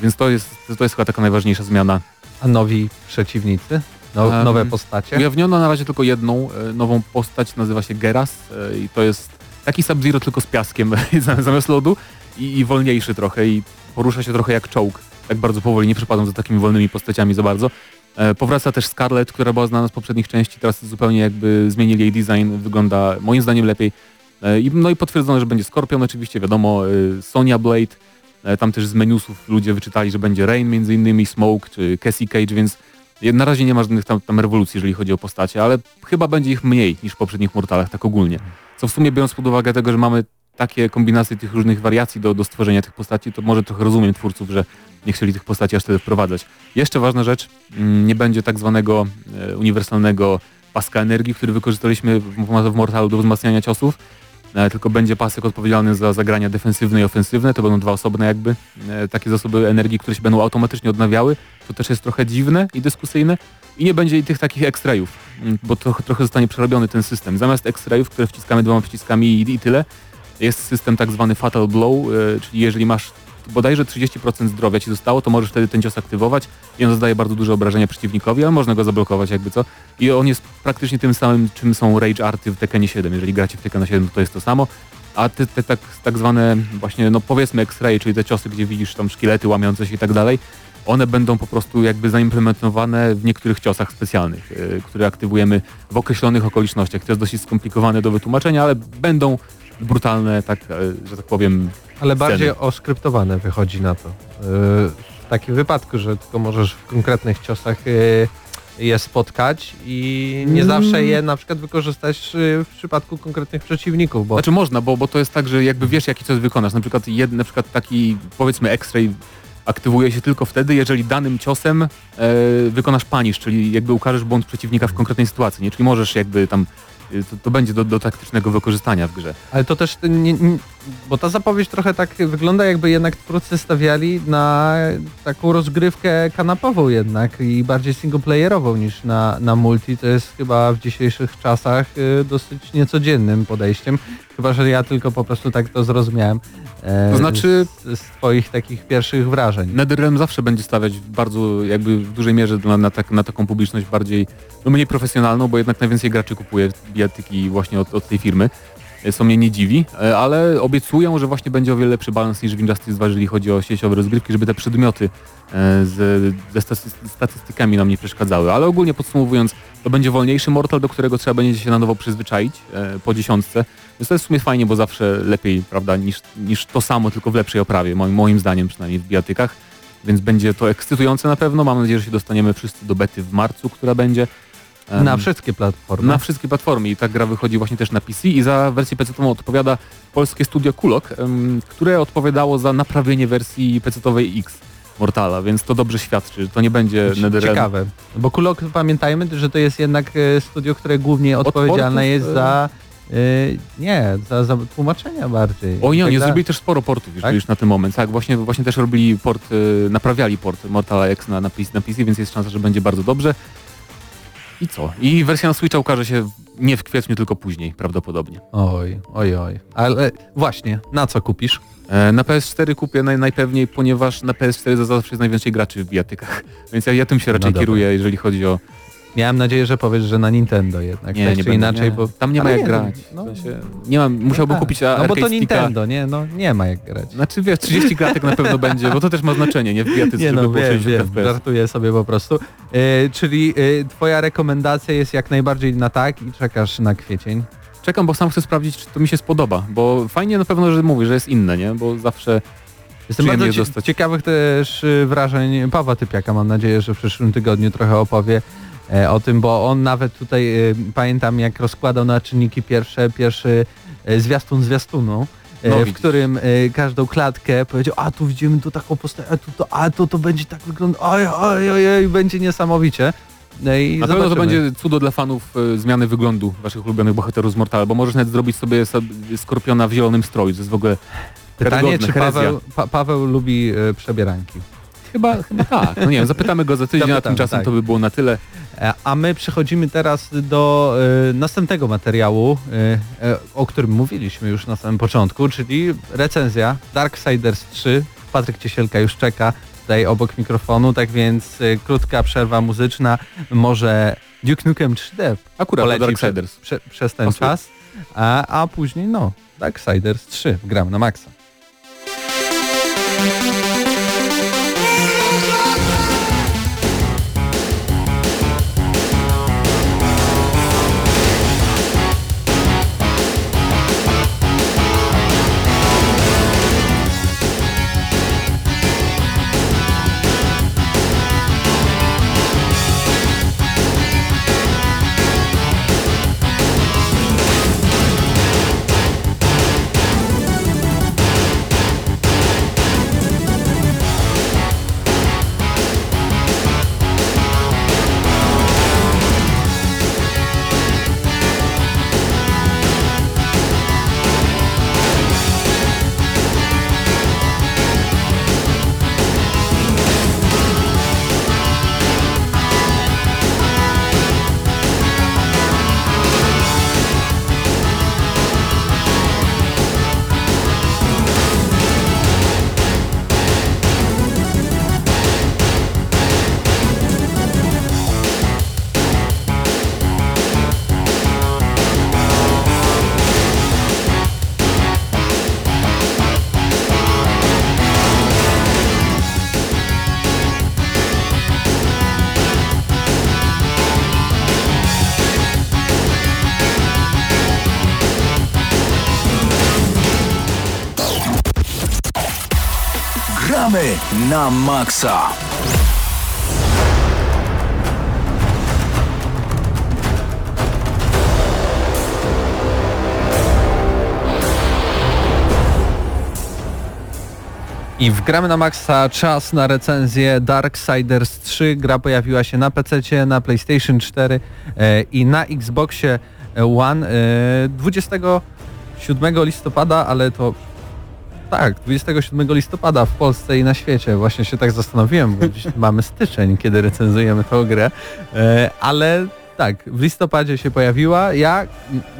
Więc to jest, to jest chyba taka najważniejsza zmiana. A nowi przeciwnicy? No, nowe postacie? Ujawniono na razie tylko jedną e, nową postać, nazywa się Geras e, i to jest taki Sub-Zero tylko z piaskiem *laughs* zamiast lodu i, i wolniejszy trochę i porusza się trochę jak czołg tak bardzo powoli, nie przepadam za takimi wolnymi postaciami za bardzo. E, powraca też Scarlet, która była znana z poprzednich części, teraz zupełnie jakby zmienili jej design, wygląda moim zdaniem lepiej. E, no i potwierdzono, że będzie Scorpion oczywiście, wiadomo, e, Sonia Blade, tam też z menusów ludzie wyczytali, że będzie Rain między innymi, Smoke czy Cassie Cage, więc na razie nie ma żadnych tam, tam rewolucji, jeżeli chodzi o postacie, ale chyba będzie ich mniej niż w poprzednich Mortalach, tak ogólnie. Co w sumie biorąc pod uwagę tego, że mamy takie kombinacje tych różnych wariacji do, do stworzenia tych postaci, to może trochę rozumiem twórców, że nie chcieli tych postaci aż tyle wprowadzać. Jeszcze ważna rzecz, mm, nie będzie tak zwanego e, uniwersalnego paska energii, który wykorzystaliśmy w, Mortalu do wzmacniania ciosów, e, tylko będzie pasek odpowiedzialny za zagrania defensywne i ofensywne, to będą dwa osobne jakby e, takie zasoby energii, które się będą automatycznie odnawiały, to też jest trochę dziwne i dyskusyjne i nie będzie i tych takich ekstrajów, mm, bo trochę, trochę zostanie przerobiony ten system. Zamiast ekstrajów, które wciskamy dwoma przyciskami i, i tyle, jest system tak zwany Fatal Blow, czyli jeżeli masz bodajże 30% zdrowia ci zostało, to możesz wtedy ten cios aktywować i on zadaje bardzo duże obrażenia przeciwnikowi, ale można go zablokować jakby co. I on jest praktycznie tym samym, czym są Rage Arty w Tekkenie 7. Jeżeli gracie w Tekkena 7, to jest to samo. A te, te tak, tak zwane właśnie, no powiedzmy X-ray, czyli te ciosy, gdzie widzisz tam szkielety łamiące się i tak dalej, one będą po prostu jakby zaimplementowane w niektórych ciosach specjalnych, yy, które aktywujemy w określonych okolicznościach. To jest dosyć skomplikowane do wytłumaczenia, ale będą brutalne, tak, yy, że tak powiem, ale bardziej oskryptowane wychodzi na to. Y, w takim wypadku, że tylko możesz w konkretnych ciosach y, je spotkać i nie mm. zawsze je na przykład wykorzystać w przypadku konkretnych przeciwników. Bo... Znaczy można, bo, bo to jest tak, że jakby wiesz jaki coś wykonasz. Na przykład, jed, na przykład taki powiedzmy X-Ray aktywuje się tylko wtedy, jeżeli danym ciosem e, wykonasz panisz, czyli jakby ukażesz błąd przeciwnika w konkretnej sytuacji, nie? Czyli możesz jakby tam to, to będzie do, do, taktycznego wykorzystania w grze. Ale to też, nie, nie, bo ta zapowiedź trochę tak wygląda, jakby jednak twórcy stawiali na taką rozgrywkę kanapową jednak i bardziej singleplayerową niż na, na multi. To jest chyba w dzisiejszych czasach y, dosyć niecodziennym podejściem. Chyba, że ja tylko po prostu tak to zrozumiałem. E, to znaczy... Z, z twoich takich pierwszych wrażeń. NetherRealm zawsze będzie stawiać bardzo, jakby w dużej mierze na, na, tak, na taką publiczność bardziej, no mniej profesjonalną, bo jednak najwięcej graczy kupuje bijatyki właśnie od, od tej firmy co mnie nie dziwi, e, ale obiecują, że właśnie będzie o wiele lepszy balans niż w Injustice 2, jeżeli chodzi o sieciowe rozgrywki, żeby te przedmioty e, z, ze statystykami nam nie przeszkadzały. Ale ogólnie podsumowując, to będzie wolniejszy Mortal, do którego trzeba będzie się na nowo przyzwyczaić po dziesiątce. Więc to jest w sumie fajnie, bo zawsze lepiej, prawda, niż, niż to samo, tylko w lepszej oprawie, moim, moim zdaniem przynajmniej w bijatykach. Więc będzie to ekscytujące na pewno. Mam nadzieję, że się dostaniemy wszyscy do bety w marcu, która będzie. Na wszystkie platformy. Na wszystkie platformy i ta gra wychodzi właśnie też na PC i za wersję PC-ową odpowiada polskie studio Kulok, które odpowiadało za naprawienie wersji PC-owej X. Mortala, więc to dobrze świadczy, to nie będzie NetherRealm. Ciekawe, bo Kulok pamiętajmy, że to jest jednak e, studio, które głównie odpowiedzialne jest e, za Yy, nie, za, za tłumaczenia bardziej. O nie, tak zrobili też sporo portów już, tak? już na ten moment. Tak, właśnie, właśnie też robili port, yy, naprawiali port Mortal X na, na, PC, na PC, więc jest szansa, że będzie bardzo dobrze. I co? I wersja na Switcha ukaże się nie w kwietniu, tylko później prawdopodobnie. Oj, oj, oj. Ale właśnie, na co kupisz? E, na PS4 kupię naj, najpewniej, ponieważ na PS4 zawsze jest najwięcej graczy w bijatykach. *laughs* Więc ja, ja tym się raczej no kieruję, jeżeli chodzi o Miałem nadzieję, że powiesz, że na Nintendo jednak. Nie, tak nie czy inaczej, nie. bo tam nie ma jak nie, grać. No, w sensie, nie mam, musiałbym no kupić No bo to Nintendo, nie? No nie ma jak grać. Znaczy wiesz, 30 klatek na pewno będzie, bo to też ma znaczenie, nie? Wbijaty nie no, wiem, wiem, żartuję sobie po prostu. E, czyli e, twoja rekomendacja jest jak najbardziej na tak i czekasz na kwiecień? Czekam, bo sam chcę sprawdzić, czy to mi się spodoba, bo fajnie na pewno, że mówisz, że jest inne, nie? Bo zawsze Jestem bardzo dostać. ciekawych też y, wrażeń Pawła Typiaka. Mam nadzieję, że w przyszłym tygodniu trochę opowie E, o tym, bo on nawet tutaj, e, pamiętam jak rozkładał na czynniki pierwsze, pierwszy e, zwiastun zwiastunu, no, w którym każdą klatkę powiedział, a tu widzimy tu taką postać, a tu to, a to to będzie tak wyglądać, oj, oj, oj, oj będzie niesamowicie. No i Na pewno to będzie cudo dla fanów zmiany wyglądu waszych ulubionych bohaterów z Mortala, bo możesz nawet zrobić sobie skorpiona w zielonym stroju, to jest w ogóle Pytanie, czy Paweł, pa, Paweł lubi przebieranki? Chyba, chyba tak. No nie wiem, zapytamy go za tydzień, a tymczasem tak. to by było na tyle. E, a my przechodzimy teraz do y, następnego materiału, y, y, o którym mówiliśmy już na samym początku, czyli recenzja Darksiders 3. Patryk Ciesielka już czeka tutaj obok mikrofonu, tak więc krótka przerwa muzyczna, może Duke Nukem 3D Akurat Darksiders. Prze, prze, przez ten czas, a, a później no, Darksiders 3 gram na maksa. Maksa. I w Gramy na Maxa czas na recenzję Darksiders 3. Gra pojawiła się na PC, na PlayStation 4 e, i na Xboxie One e, 27 listopada, ale to tak, 27 listopada w Polsce i na świecie. Właśnie się tak zastanowiłem, bo dziś *laughs* mamy styczeń, kiedy recenzujemy tę grę, e, ale tak, w listopadzie się pojawiła. Ja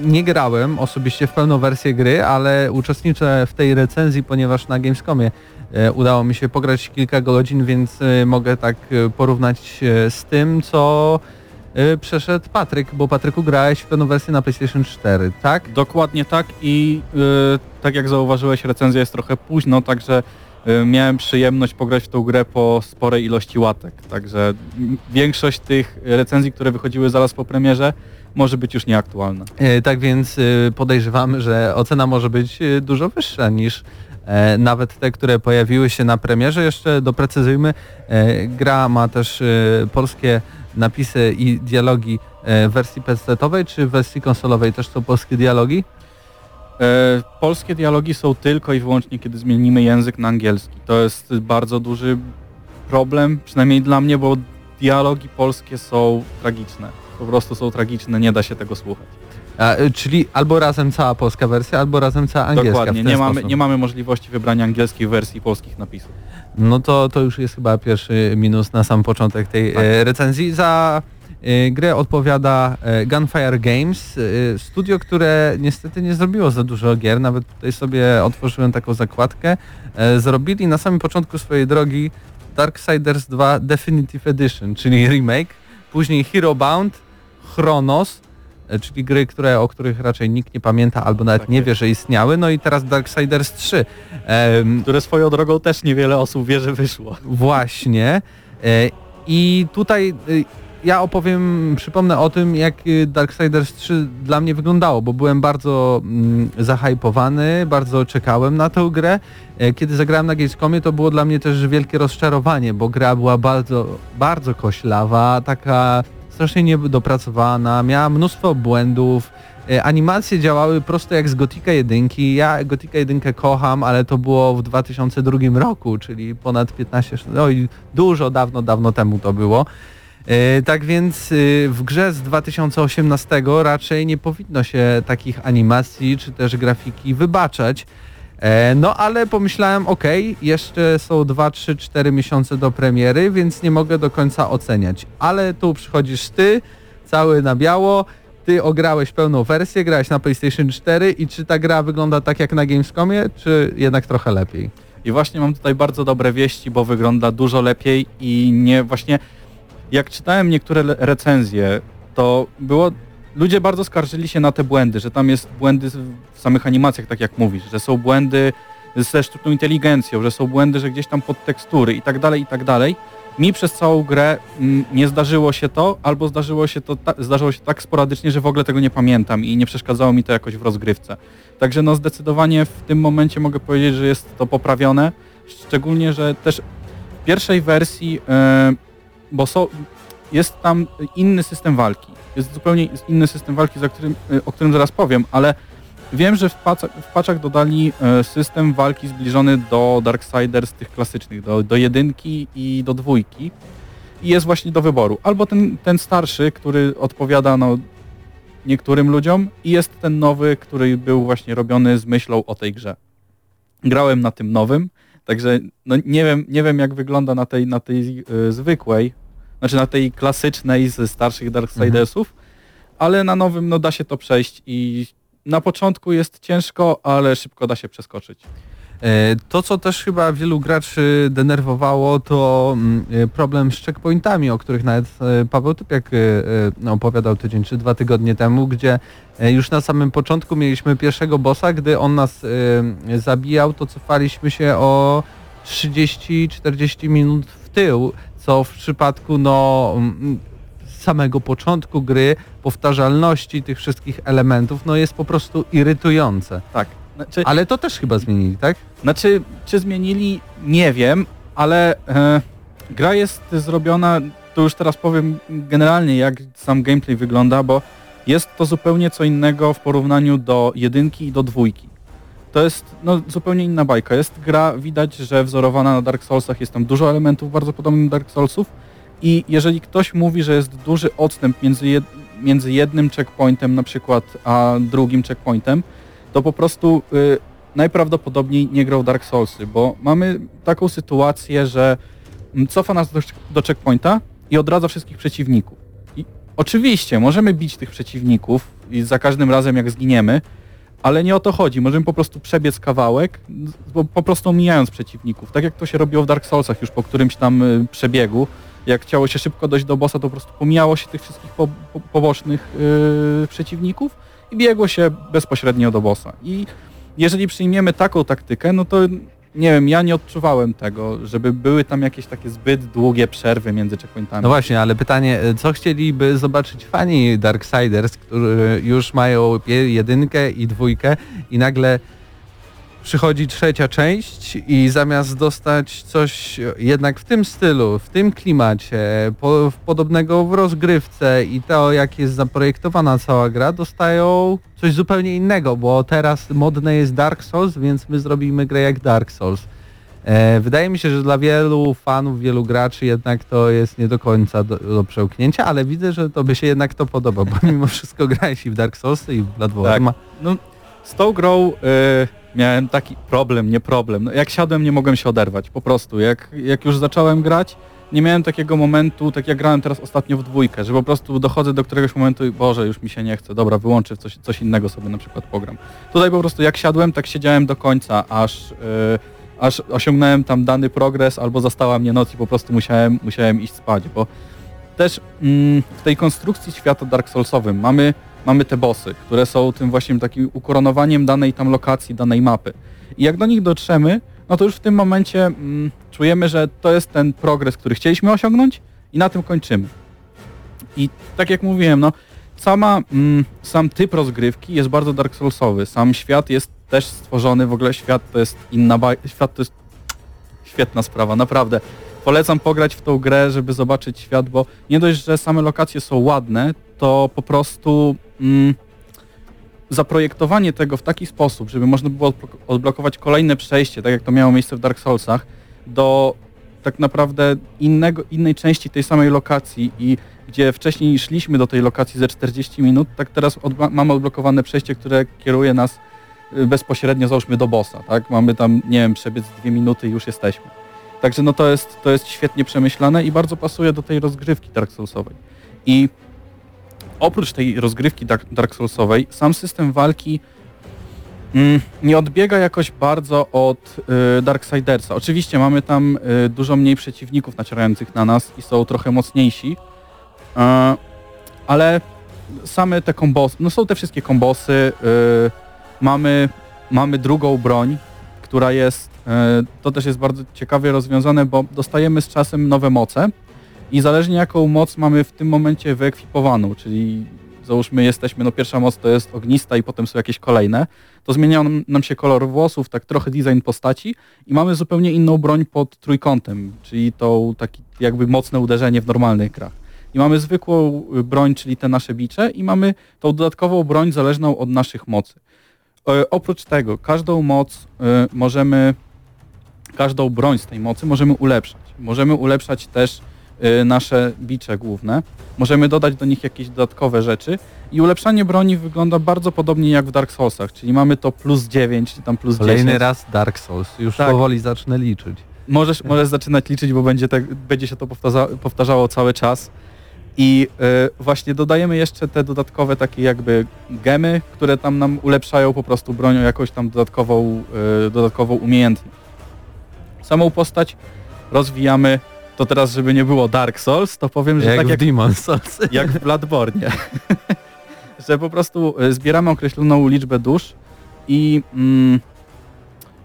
nie grałem osobiście w pełną wersję gry, ale uczestniczę w tej recenzji, ponieważ na Gamescomie e, udało mi się pograć kilka godzin, więc e, mogę tak porównać z tym, co e, przeszedł Patryk, bo Patryku grałeś w pełną wersję na PlayStation 4, tak? Dokładnie tak i y, tak jak zauważyłeś, recenzja jest trochę późno, także y, miałem przyjemność pograć w tą grę po sporej ilości łatek. Także większość tych recenzji, które wychodziły zaraz po premierze, może być już nieaktualna. Tak więc podejrzewamy, że ocena może być dużo wyższa niż e, nawet te, które pojawiły się na premierze. Jeszcze doprecyzujmy, e, gra ma też polskie napisy i dialogi e, w wersji PC-owej czy w wersji konsolowej też są polskie dialogi? E, polskie dialogi są tylko i wyłącznie, kiedy zmienimy język na angielski. To jest bardzo duży problem, przynajmniej dla mnie, bo dialogi polskie są tragiczne. Po prostu są tragiczne, nie da się tego słuchać. A, e, czyli albo razem cała polska wersja, albo razem cała angielska. Dokładnie, nie mamy, nie mamy możliwości wybrania angielskiej wersji polskich napisów. No to, to już jest chyba pierwszy minus na sam początek tej Tak. e, recenzji. Za e, grę odpowiada e, Gunfire Games, e, studio, które niestety nie zrobiło za dużo gier, nawet tutaj sobie otworzyłem taką zakładkę. E, zrobili na samym początku swojej drogi Darksiders 2 Definitive Edition, czyli remake, później Hero Bound, Chronos, czyli gry, które, o których raczej nikt nie pamięta albo nawet Tak nie jest. wie, że istniały, no i teraz Darksiders 3. Em, Które swoją drogą też niewiele osób wie, że wyszło. Właśnie. E, I tutaj e, ja opowiem, przypomnę o tym, jak e, Darksiders 3 dla mnie wyglądało, bo byłem bardzo mm, zahypowany, bardzo czekałem na tę grę. E, Kiedy zagrałem na Gamescomie, to było dla mnie też wielkie rozczarowanie, bo gra była bardzo, bardzo koślawa, taka strasznie niedopracowana, miała mnóstwo błędów, E, Animacje działały prosto jak z Gotika 1. Ja Gotika 1 kocham, ale to było w 2002 roku, czyli ponad 15, no i dużo dawno, dawno temu to było. E, Tak więc y, w grze z 2018 raczej nie powinno się takich animacji czy też grafiki wybaczać. E, No ale pomyślałem, ok, jeszcze są 2, 3, 4 miesiące do premiery, więc nie mogę do końca oceniać. Ale tu przychodzisz ty, cały na biało, ty ograłeś pełną wersję, grałeś na PlayStation 4 i czy ta gra wygląda tak jak na Gamescomie, czy jednak trochę lepiej? I właśnie mam tutaj bardzo dobre wieści, bo wygląda dużo lepiej i nie właśnie jak czytałem niektóre recenzje, to było ludzie bardzo skarżyli się na te błędy, że tam jest błędy w samych animacjach, tak jak mówisz, że są błędy ze sztuczną inteligencją, że są błędy, że gdzieś tam pod tekstury i tak dalej, i tak dalej. Mi przez całą grę mm, nie zdarzyło się to, albo zdarzyło się to ta, zdarzyło się tak sporadycznie, że w ogóle tego nie pamiętam i nie przeszkadzało mi to jakoś w rozgrywce. Także no zdecydowanie w tym momencie mogę powiedzieć, że jest to poprawione, szczególnie, że też w pierwszej wersji, e, bo są, jest tam inny system walki. Jest zupełnie inny system walki, którym, e, o którym zaraz powiem, ale wiem, że w, paca, w paczach dodali e, system walki zbliżony do Darksiders tych klasycznych, do, do jedynki i do dwójki. I jest właśnie do wyboru. Albo ten, ten starszy, który odpowiada no, niektórym ludziom i jest ten nowy, który był właśnie robiony z myślą o tej grze. Grałem na tym nowym, także no, nie, wiem, nie wiem jak wygląda na tej, na tej y, zwykłej, znaczy na tej klasycznej ze starszych Darksidersów, ale na nowym no, da się to przejść i na początku jest ciężko, ale szybko da się przeskoczyć. E, To, co też chyba wielu graczy denerwowało, to mm, e, problem z checkpointami, o których nawet e, Paweł Typiak opowiadał tydzień czy dwa tygodnie temu, gdzie już na samym początku mieliśmy pierwszego bossa, gdy on nas zabijał, to cofaliśmy się o 30-40 minut w tył, co w przypadku no samego początku gry, powtarzalności tych wszystkich elementów, no jest po prostu irytujące. Tak. Znaczy, Ale to też chyba zmienili, tak? Znaczy, czy zmienili, nie wiem, ale e, gra jest zrobiona, to już teraz powiem generalnie jak sam gameplay wygląda, bo jest to zupełnie co innego w porównaniu do jedynki i do dwójki. To jest no, zupełnie inna bajka. Jest gra, widać, że wzorowana na Dark Soulsach, jest tam dużo elementów bardzo podobnych do Dark Soulsów i jeżeli ktoś mówi, że jest duży odstęp między, jed, między jednym checkpointem na przykład, a drugim checkpointem, to po prostu y, najprawdopodobniej nie grał Dark Soulsy, bo mamy taką sytuację, że mm, cofa nas do, do checkpointa i odradza wszystkich przeciwników. I oczywiście możemy bić tych przeciwników i za każdym razem jak zginiemy, ale nie o to chodzi. Możemy po prostu przebiec kawałek, po, prostu omijając przeciwników. Tak jak to się robiło w Dark Soulsach już po którymś tam y, przebiegu. Jak chciało się szybko dojść do bossa, to po prostu pomijało się tych wszystkich po, po, pobocznych yy, przeciwników i biegło się bezpośrednio do bossa. I jeżeli przyjmiemy taką taktykę, no to nie wiem, ja nie odczuwałem tego, żeby były tam jakieś takie zbyt długie przerwy między checkpointami. No właśnie, ale pytanie, co chcieliby zobaczyć fani Darksiders, którzy już mają jedynkę i dwójkę i nagle przychodzi trzecia część i zamiast dostać coś jednak w tym stylu, w tym klimacie, po, podobnego w rozgrywce i to jak jest zaprojektowana cała gra, dostają coś zupełnie innego, bo teraz modne jest Dark Souls, więc my zrobimy grę jak Dark Souls. E, wydaje mi się, że dla wielu fanów, wielu graczy jednak to jest nie do końca do, do przełknięcia, ale widzę, że to by się jednak to podoba, bo mimo wszystko grałeś i w Dark Soulsy i w Bloodborne. Tak. No, z tą grą... Yy miałem taki problem, nie problem. No, jak siadłem, nie mogłem się oderwać, po prostu. Jak, jak już zacząłem grać, nie miałem takiego momentu, tak jak grałem teraz ostatnio w dwójkę, że po prostu dochodzę do któregoś momentu i Boże, już mi się nie chce, dobra, wyłączę coś, coś innego sobie na przykład pogram. Tutaj po prostu jak siadłem, tak siedziałem do końca, aż, yy, aż osiągnąłem tam dany progres albo zastała mnie noc i po prostu musiałem, musiałem iść spać, bo też mm, w tej konstrukcji świata Dark Soulsowym mamy mamy te bossy, które są tym właśnie takim ukoronowaniem danej tam lokacji, danej mapy. I jak do nich dotrzemy, no to już w tym momencie mm, czujemy, że to jest ten progres, który chcieliśmy osiągnąć i na tym kończymy. I tak jak mówiłem, no sama, mm, sam typ rozgrywki jest bardzo Dark Soulsowy. Sam świat jest też stworzony, w ogóle świat to jest inna baj- świat to jest świetna sprawa, naprawdę. Polecam pograć w tą grę, żeby zobaczyć świat, bo nie dość, że same lokacje są ładne, to po prostu mm, zaprojektowanie tego w taki sposób, żeby można było odblokować kolejne przejście, tak jak to miało miejsce w Dark Soulsach, do tak naprawdę innego, innej części tej samej lokacji i gdzie wcześniej szliśmy do tej lokacji ze 40 minut, tak teraz mamy odblokowane przejście, które kieruje nas y, bezpośrednio załóżmy do bossa, tak? Mamy tam, nie wiem, przebiec dwie minuty i już jesteśmy. Także no to jest, to jest świetnie przemyślane i bardzo pasuje do tej rozgrywki Dark Soulsowej. I oprócz tej rozgrywki Dark, Soulsowej, sam system walki mm, nie odbiega jakoś bardzo od y, Darksidersa. Oczywiście mamy tam y, dużo mniej przeciwników nacierających na nas i są trochę mocniejsi, ale same te kombosy, no są te wszystkie kombosy, y, mamy, mamy drugą broń, która jest, to też jest bardzo ciekawie rozwiązane, bo dostajemy z czasem nowe moce, i zależnie jaką moc mamy w tym momencie wyekwipowaną, czyli załóżmy jesteśmy, no pierwsza moc to jest ognista i potem są jakieś kolejne, to zmienia nam się kolor włosów, tak trochę design postaci i mamy zupełnie inną broń pod trójkątem, czyli tą taki jakby mocne uderzenie w normalnych grach. I mamy zwykłą broń, czyli te nasze bicze i mamy tą dodatkową broń zależną od naszych mocy. E, oprócz tego, każdą moc e, możemy, każdą broń z tej mocy możemy ulepszać. Możemy ulepszać też Y, nasze bicze główne. Możemy dodać do nich jakieś dodatkowe rzeczy i ulepszanie broni wygląda bardzo podobnie jak w Dark Soulsach, czyli mamy to plus 9, czy tam plus Kolejny 10. raz Dark Souls, już tak. powoli zacznę liczyć. Możesz, możesz zaczynać liczyć, bo będzie, te, będzie się to powtarza, powtarzało cały czas. I y, właśnie dodajemy jeszcze te dodatkowe takie jakby gemy, które tam nam ulepszają po prostu bronią jakąś tam dodatkową, y, dodatkową umiejętność. Samą postać rozwijamy to teraz, żeby nie było Dark Souls, to powiem, że jak tak w jak Demon Souls. *laughs* Jak w Bloodborne. *laughs* że po prostu e, zbieramy określoną liczbę dusz i, mm,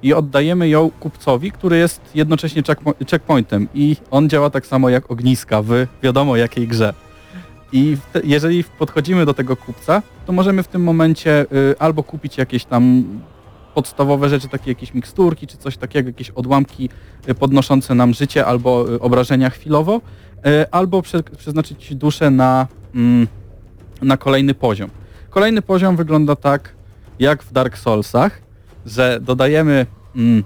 i oddajemy ją kupcowi, który jest jednocześnie checkpointem i on działa tak samo jak ogniska w wiadomo jakiej grze. I te, jeżeli podchodzimy do tego kupca, to możemy w tym momencie y, albo kupić jakieś tam podstawowe rzeczy, takie jakieś miksturki czy coś takiego, jakieś odłamki y, podnoszące nam życie albo y, obrażenia chwilowo, y, albo prze, przeznaczyć duszę na, mm, na kolejny poziom. Kolejny poziom wygląda tak jak w Dark Soulsach, że dodajemy mm,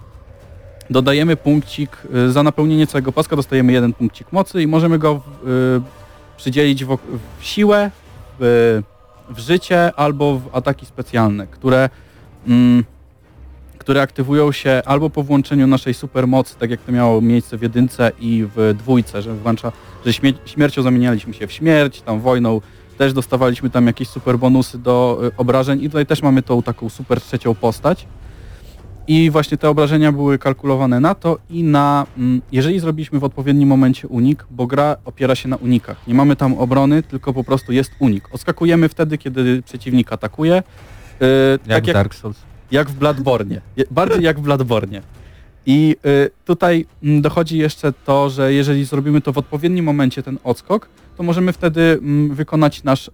dodajemy punkcik za napełnienie całego paska, dostajemy jeden punkcik mocy i możemy go przydzielić w, w siłę, w, w życie albo w ataki specjalne, które, mm, które aktywują się albo po włączeniu naszej supermocy, tak jak to miało miejsce w jedynce i w dwójce, że włącza, że śmie śmiercią zamienialiśmy się w śmierć, tam wojną też dostawaliśmy tam jakieś super bonusy do y, obrażeń i tutaj też mamy tą taką super trzecią postać. I właśnie te obrażenia były kalkulowane na to i na, mm, jeżeli zrobiliśmy w odpowiednim momencie unik, bo gra opiera się na unikach. Nie mamy tam obrony, tylko po prostu jest unik. Odskakujemy wtedy, kiedy przeciwnik atakuje. Yy, Jak tak w Dark Souls. Jak w Bladbornie. Bardziej jak w Bladbornie. I y, tutaj mm, dochodzi jeszcze to, że jeżeli zrobimy to w odpowiednim momencie, ten odskok, to możemy wtedy mm, wykonać nasz y,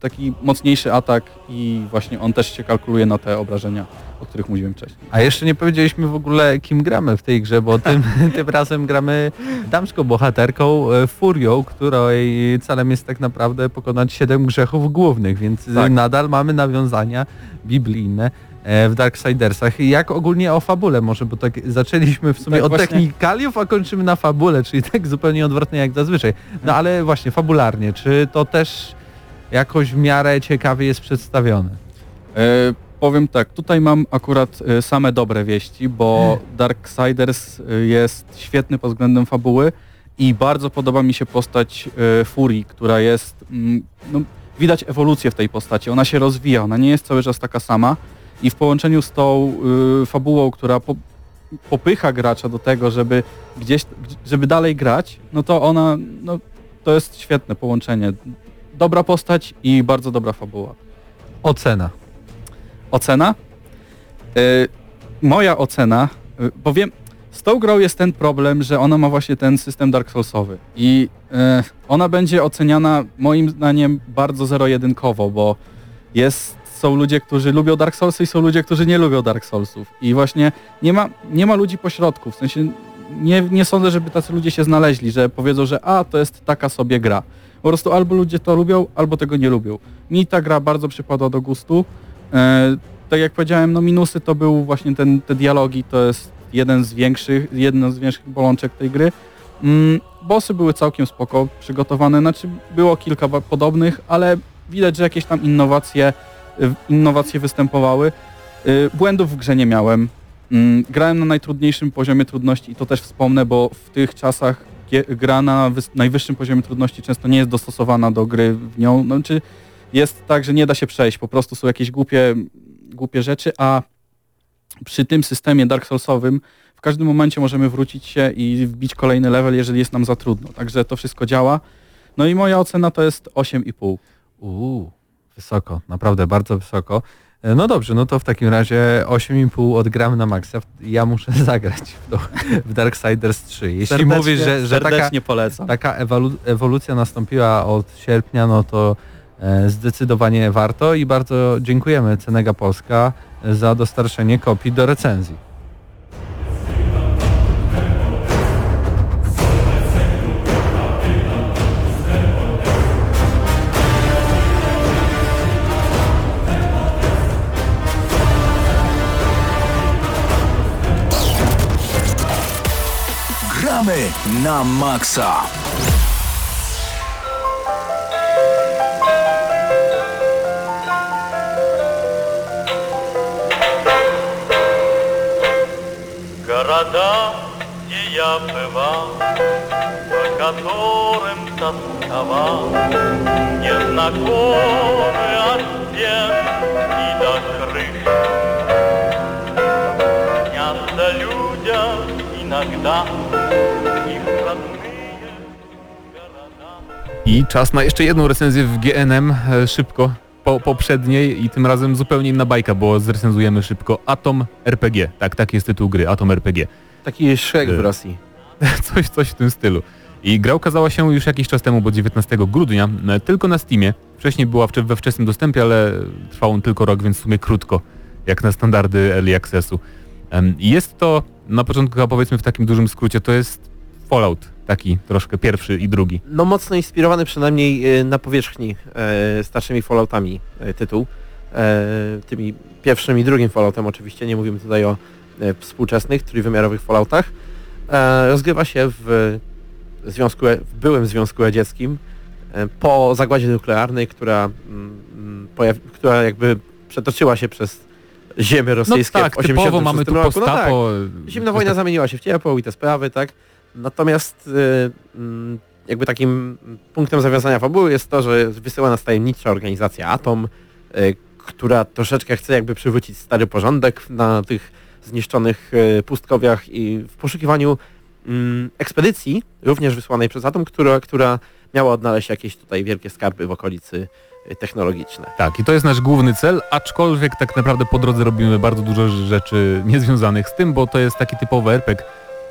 taki mocniejszy atak i właśnie on też się kalkuluje na te obrażenia, o których mówiłem wcześniej. A jeszcze nie powiedzieliśmy w ogóle kim gramy w tej grze, bo tym, *laughs* tym razem gramy damską bohaterką e, Furią, której celem jest tak naprawdę pokonać siedem grzechów głównych, więc Tak. nadal mamy nawiązania biblijne w Darksidersach. Jak ogólnie o fabule może, bo tak zaczęliśmy w sumie Tak, od właśnie. technikaliów, a kończymy na fabule, czyli tak zupełnie odwrotnie jak zazwyczaj. No ale właśnie fabularnie, czy to też jakoś w miarę ciekawie jest przedstawione? E, powiem tak, tutaj mam akurat e, same dobre wieści, bo *laughs* Darksiders e, jest świetny pod względem fabuły i bardzo podoba mi się postać e, Furii, która jest, mm, no, widać ewolucję w tej postaci, ona się rozwija, ona nie jest cały czas taka sama i w połączeniu z tą y, fabułą, która po, popycha gracza do tego, żeby gdzieś, żeby dalej grać, no to ona, no, to jest świetne połączenie. Dobra postać i bardzo dobra fabuła. Ocena. Ocena? Y, moja ocena, y, bo wiem, z tą grą jest ten problem, że ona ma właśnie ten system Dark Soulsowy i y, ona będzie oceniana moim zdaniem bardzo zero-jedynkowo, bo jest, są ludzie, którzy lubią Dark Soulsy i są ludzie, którzy nie lubią Dark Soulsów i właśnie nie ma, nie ma ludzi pośrodku, w sensie nie, nie sądzę, żeby tacy ludzie się znaleźli, że powiedzą, że a, to jest taka sobie gra. Po prostu albo ludzie to lubią, albo tego nie lubią. Mi ta gra bardzo przypadła do gustu. E, tak jak powiedziałem, no minusy to był właśnie ten, te dialogi, to jest jeden z większych, jedna z większych bolączek tej gry. Mm, bossy były całkiem spoko przygotowane, znaczy było kilka podobnych, ale widać, że jakieś tam innowacje, innowacje występowały. Y, Błędów w grze nie miałem. Mm, Grałem na najtrudniejszym poziomie trudności i to też wspomnę, bo w tych czasach gra na najwyższym poziomie trudności często nie jest dostosowana do gry w nią. No, czy jest tak, że nie da się przejść, po prostu są jakieś głupie, głupie rzeczy, a przy tym systemie Dark Soulsowym w każdym momencie możemy wrócić się i wbić kolejny level, jeżeli jest nam za trudno. Także to wszystko działa. No i moja ocena to jest 8,5. Uuu, wysoko, naprawdę bardzo wysoko. E, No dobrze, no to w takim razie 8,5 odgramy na maksa. Ja muszę *laughs* zagrać w, to, w Darksiders 3. Jeśli Serdecznie- mówisz, że, że taka, polecam. taka ewolu- ewolucja nastąpiła od sierpnia, no to e, zdecydowanie warto i bardzo dziękujemy Cenega Polska za dostarczenie kopii do recenzji. Gramy na maksa. Города, где я бывал, по которым тосковал, Незнакомы от стен и до крыш. Снятся людям иногда I czas na jeszcze jedną recenzję w GNM e, szybko po poprzedniej i tym razem zupełnie inna bajka, bo zrecenzujemy szybko Atom RPG. Tak, taki jest tytuł gry, Atom RPG. Taki jest Shrek w Y. Rosji. *laughs* Coś, coś w tym stylu. I gra ukazała się już jakiś czas temu, bo 19 grudnia, e, tylko na Steamie. Wcześniej była we wczesnym dostępie, ale trwał on tylko rok, więc w sumie krótko, jak na standardy Early Accessu. Jest to, na początku chyba powiedzmy w takim dużym skrócie, to jest Fallout, taki troszkę pierwszy i drugi. No mocno inspirowany przynajmniej e, na powierzchni e, starszymi Falloutami e, tytuł. E, tymi pierwszym i drugim Falloutem oczywiście, nie mówimy tutaj o e, współczesnych, trójwymiarowych Falloutach. E, rozgrywa się w, związku, w byłym Związku Radzieckim po zagładzie nuklearnej, która, mm, mm, która jakby przetoczyła się przez ziemię No rosyjskie tak, w 86 typowo mamy tu roku. No tak. Zimna wojna zamieniła się w ciepło i te sprawy, tak? Natomiast y, mm, jakby takim punktem zawiązania fabuły jest to, że wysyła nas tajemnicza organizacja Atom, y, która troszeczkę chce jakby przywrócić stary porządek na tych zniszczonych y, pustkowiach i w poszukiwaniu mm, ekspedycji, również wysłanej przez Atom, która, która miała odnaleźć jakieś tutaj wielkie skarby w okolicy technologiczne. Tak, i to jest nasz główny cel, aczkolwiek tak naprawdę po drodze robimy bardzo dużo rzeczy niezwiązanych z tym, bo to jest taki typowy RPG,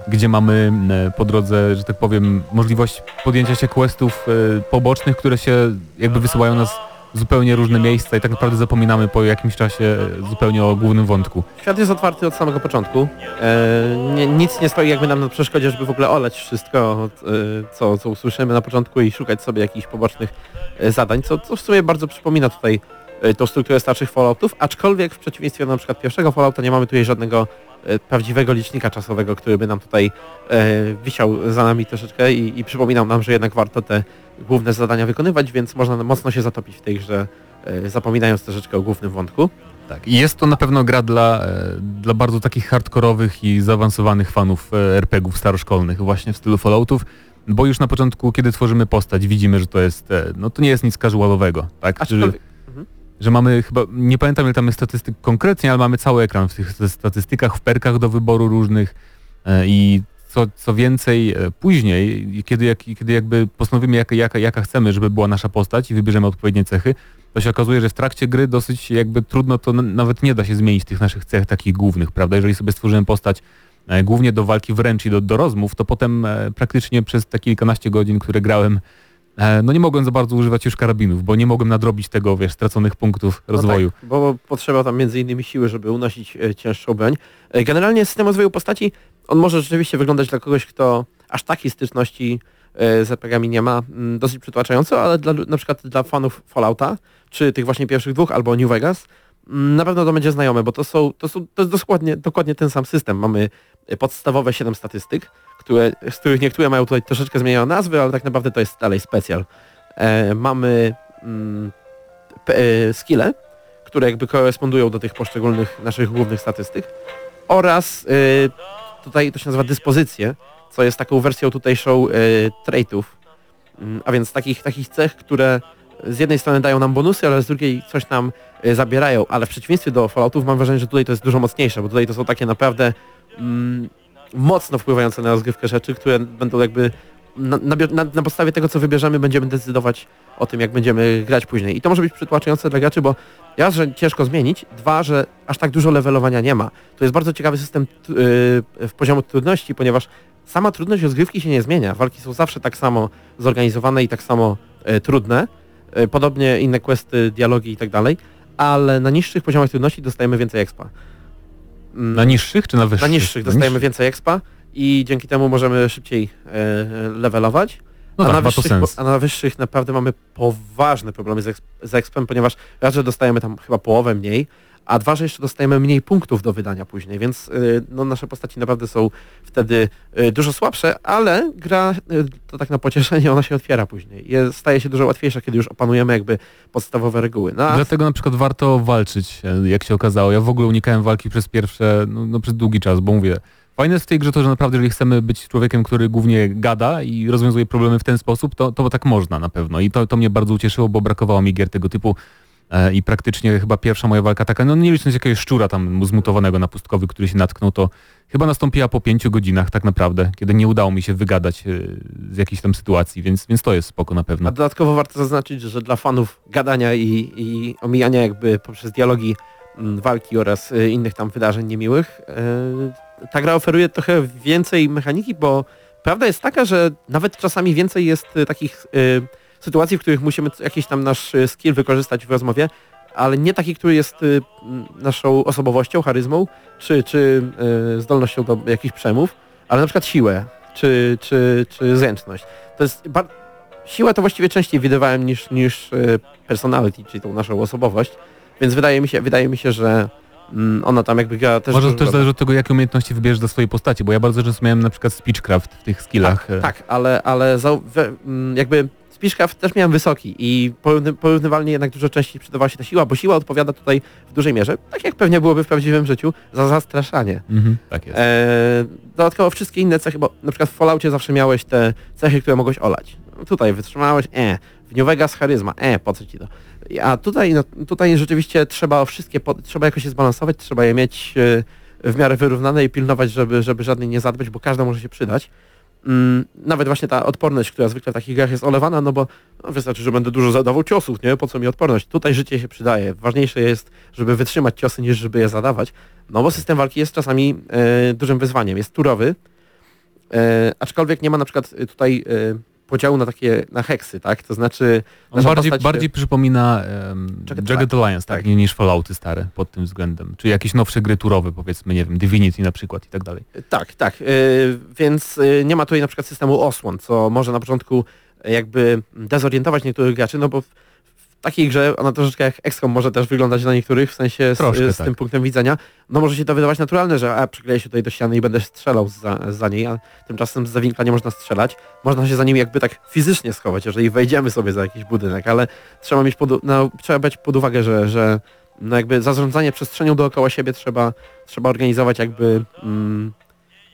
gdzie mamy e, po drodze, że tak powiem, możliwość podjęcia się questów e, pobocznych, które się jakby wysyłają nas w zupełnie różne miejsca i tak naprawdę zapominamy po jakimś czasie e, zupełnie o głównym wątku. Świat jest otwarty od samego początku. E, nic nie stoi jakby nam na przeszkodzie, żeby w ogóle oleć wszystko, co, co usłyszymy na początku i szukać sobie jakichś pobocznych zadań, co, co w sumie bardzo przypomina tutaj tą strukturę starszych Falloutów, aczkolwiek w przeciwieństwie do na przykład pierwszego Fallouta nie mamy tutaj żadnego e, prawdziwego licznika czasowego, który by nam tutaj e, wisiał za nami troszeczkę i, i przypominał nam, że jednak warto te główne zadania wykonywać, więc można mocno się zatopić w tej grze, zapominając troszeczkę o głównym wątku. Tak, i jest to na pewno gra dla, e, dla bardzo takich hardkorowych i zaawansowanych fanów e, RPG-ów staroszkolnych, właśnie w stylu Falloutów, bo już na początku, kiedy tworzymy postać, widzimy, że to jest, e, no to nie jest nic casualowego, tak? Aczkolwiek, że mamy chyba, nie pamiętam ile tam jest statystyk konkretnie, ale mamy cały ekran w tych statystykach, w perkach do wyboru różnych e, i co, co więcej e, później, kiedy, jak, kiedy jakby postanowimy jaka, jaka, jaka chcemy, żeby była nasza postać i wybierzemy odpowiednie cechy, to się okazuje, że w trakcie gry dosyć jakby trudno to nawet nie da się zmienić tych naszych cech takich głównych, prawda? Jeżeli sobie stworzymy postać e, głównie do walki wręcz i do, do rozmów, to potem praktycznie przez te kilkanaście godzin, które grałem, no nie mogłem za bardzo używać już karabinów, bo nie mogłem nadrobić tego, wiesz, straconych punktów rozwoju. No tak, bo potrzeba tam między innymi siły, żeby unosić e, cięższą broń. E, Generalnie system rozwoju postaci, on może rzeczywiście wyglądać dla kogoś, kto aż takiej styczności e, z RPG-ami nie ma, mm, dosyć przytłaczająco, ale dla, na przykład dla fanów Fallouta, czy tych właśnie pierwszych dwóch, albo New Vegas, mm, na pewno to będzie znajome, bo to są, to są to jest dokładnie, dokładnie ten sam system. Mamy e, podstawowe 7 statystyk, które, z których niektóre mają tutaj troszeczkę zmienione nazwy, ale tak naprawdę to jest dalej specjal. E, mamy mm, e, skille, które jakby korespondują do tych poszczególnych naszych głównych statystyk oraz y, tutaj to się nazywa dyspozycje, co jest taką wersją tutejszą y, traitów, Mm, a więc takich, takich cech, które z jednej strony dają nam bonusy, ale z drugiej coś nam y, zabierają, ale w przeciwieństwie do Falloutów mam wrażenie, że tutaj to jest dużo mocniejsze, bo tutaj to są takie naprawdę mm, mocno wpływające na rozgrywkę rzeczy, które będą jakby na, na, na, podstawie tego, co wybierzemy, będziemy decydować o tym, jak będziemy grać później. I to może być przytłaczające dla graczy, bo raz, że ciężko zmienić, dwa, że aż tak dużo levelowania nie ma. To jest bardzo ciekawy system yy, w poziomu trudności, ponieważ sama trudność rozgrywki się nie zmienia. Walki są zawsze tak samo zorganizowane i tak samo e, trudne. E, podobnie inne questy, dialogi i tak dalej, ale na niższych poziomach trudności dostajemy więcej expa. Na niższych czy na wyższych? na niższych dostajemy więcej expa i dzięki temu możemy szybciej e, levelować. No a, tak, na wyższych, a na wyższych naprawdę mamy poważne problemy z, exp z expem, ponieważ raz, że dostajemy tam chyba połowę mniej, a dwa, że jeszcze dostajemy mniej punktów do wydania później, więc y, no, nasze postaci naprawdę są wtedy y, dużo słabsze, ale gra, y, to tak na pocieszenie, ona się otwiera później. Jest, staje się dużo łatwiejsza, kiedy już opanujemy jakby podstawowe reguły. No, Dlatego na przykład warto walczyć, jak się okazało. Ja w ogóle unikałem walki przez pierwsze, no, no przez długi czas, bo mówię, fajne jest w tej grze to, że naprawdę jeżeli chcemy być człowiekiem, który głównie gada i rozwiązuje problemy w ten sposób, to, to tak można na pewno. I to, to mnie bardzo ucieszyło, bo brakowało mi gier tego typu. E, I praktycznie chyba pierwsza moja walka taka, no nie licząc jakiegoś szczura tam zmutowanego na pustkowy, który się natknął, to chyba nastąpiła po pięciu godzinach tak naprawdę, kiedy nie udało mi się wygadać e, z jakiejś tam sytuacji, więc, więc to jest spoko na pewno. A dodatkowo warto zaznaczyć, że dla fanów gadania i, i omijania jakby poprzez dialogi mm, walki oraz y, innych tam wydarzeń niemiłych, ta gra oferuje trochę więcej mechaniki, bo prawda jest taka, że nawet czasami więcej jest takich sytuacji, w których musimy jakiś tam nasz y, skill wykorzystać w rozmowie, ale nie taki, który jest m, naszą osobowością, charyzmą, czy, czy y, zdolnością do jakichś przemów, ale na przykład siłę, czy, czy, czy zręczność. To jest bar- siłę to właściwie częściej widywałem niż, niż personality, czyli tą naszą osobowość, więc wydaje mi się, wydaje mi się, że mm, ona tam jakby gra też... Może to też zależy od tego, jakie umiejętności wybierzesz do swojej postaci, bo ja bardzo często miałem na przykład speechcraft w tych skillach. e, Tak, ale, ale zau- Speechcraft też miałem wysoki i porówny, porównywalnie jednak dużo częściej przydawała się ta siła, bo siła odpowiada tutaj w dużej mierze, tak jak pewnie byłoby w prawdziwym życiu, za zastraszanie. Mhm, tak jest. E, dodatkowo wszystkie inne cechy, bo na przykład w Falloutie zawsze miałeś te cechy, które mogłeś olać. No Tutaj wytrzymałeś, e, w New Vegas charyzma, e, po co ci to? A tutaj, no, tutaj rzeczywiście trzeba o wszystkie, trzeba jakoś je zbalansować, trzeba je mieć e, w miarę wyrównane i pilnować, żeby, żeby żadnej nie zadbać, bo każda może się przydać. Mm, nawet właśnie ta odporność, która zwykle w takich grach jest olewana, no bo no, wystarczy, że będę dużo zadawał ciosów, nie? Po co mi odporność? Tutaj życie się przydaje. Ważniejsze jest, żeby wytrzymać ciosy, niż żeby je zadawać. No bo system walki jest czasami e, dużym wyzwaniem. Jest turowy, e, aczkolwiek nie ma na przykład tutaj e, podziału na takie, na heksy, tak? To znaczy... On bardziej, postać- bardziej przypomina um, Jagged Jagged Alliance, tak, tak. nie niż Fallouty stare pod tym względem. Czy jakieś nowsze gry turowe, powiedzmy, nie wiem, Divinity na przykład i tak dalej. Tak, tak. e, więc e, nie ma tutaj na przykład systemu osłon, co może na początku e, jakby dezorientować niektórych graczy, no bo takiej grze ona troszeczkę jak XCOM może też wyglądać dla niektórych, w sensie z, Troszkę z tak. tym punktem widzenia. No może się to wydawać naturalne, że a, przykleję się tutaj do ściany i będę strzelał za, za niej, a tymczasem z zawinkla nie można strzelać. Można się za nim jakby tak fizycznie schować, jeżeli wejdziemy sobie za jakiś budynek, ale trzeba mieć pod, no, trzeba brać pod uwagę, że, że no jakby za zarządzanie przestrzenią dookoła siebie trzeba, trzeba organizować jakby mm,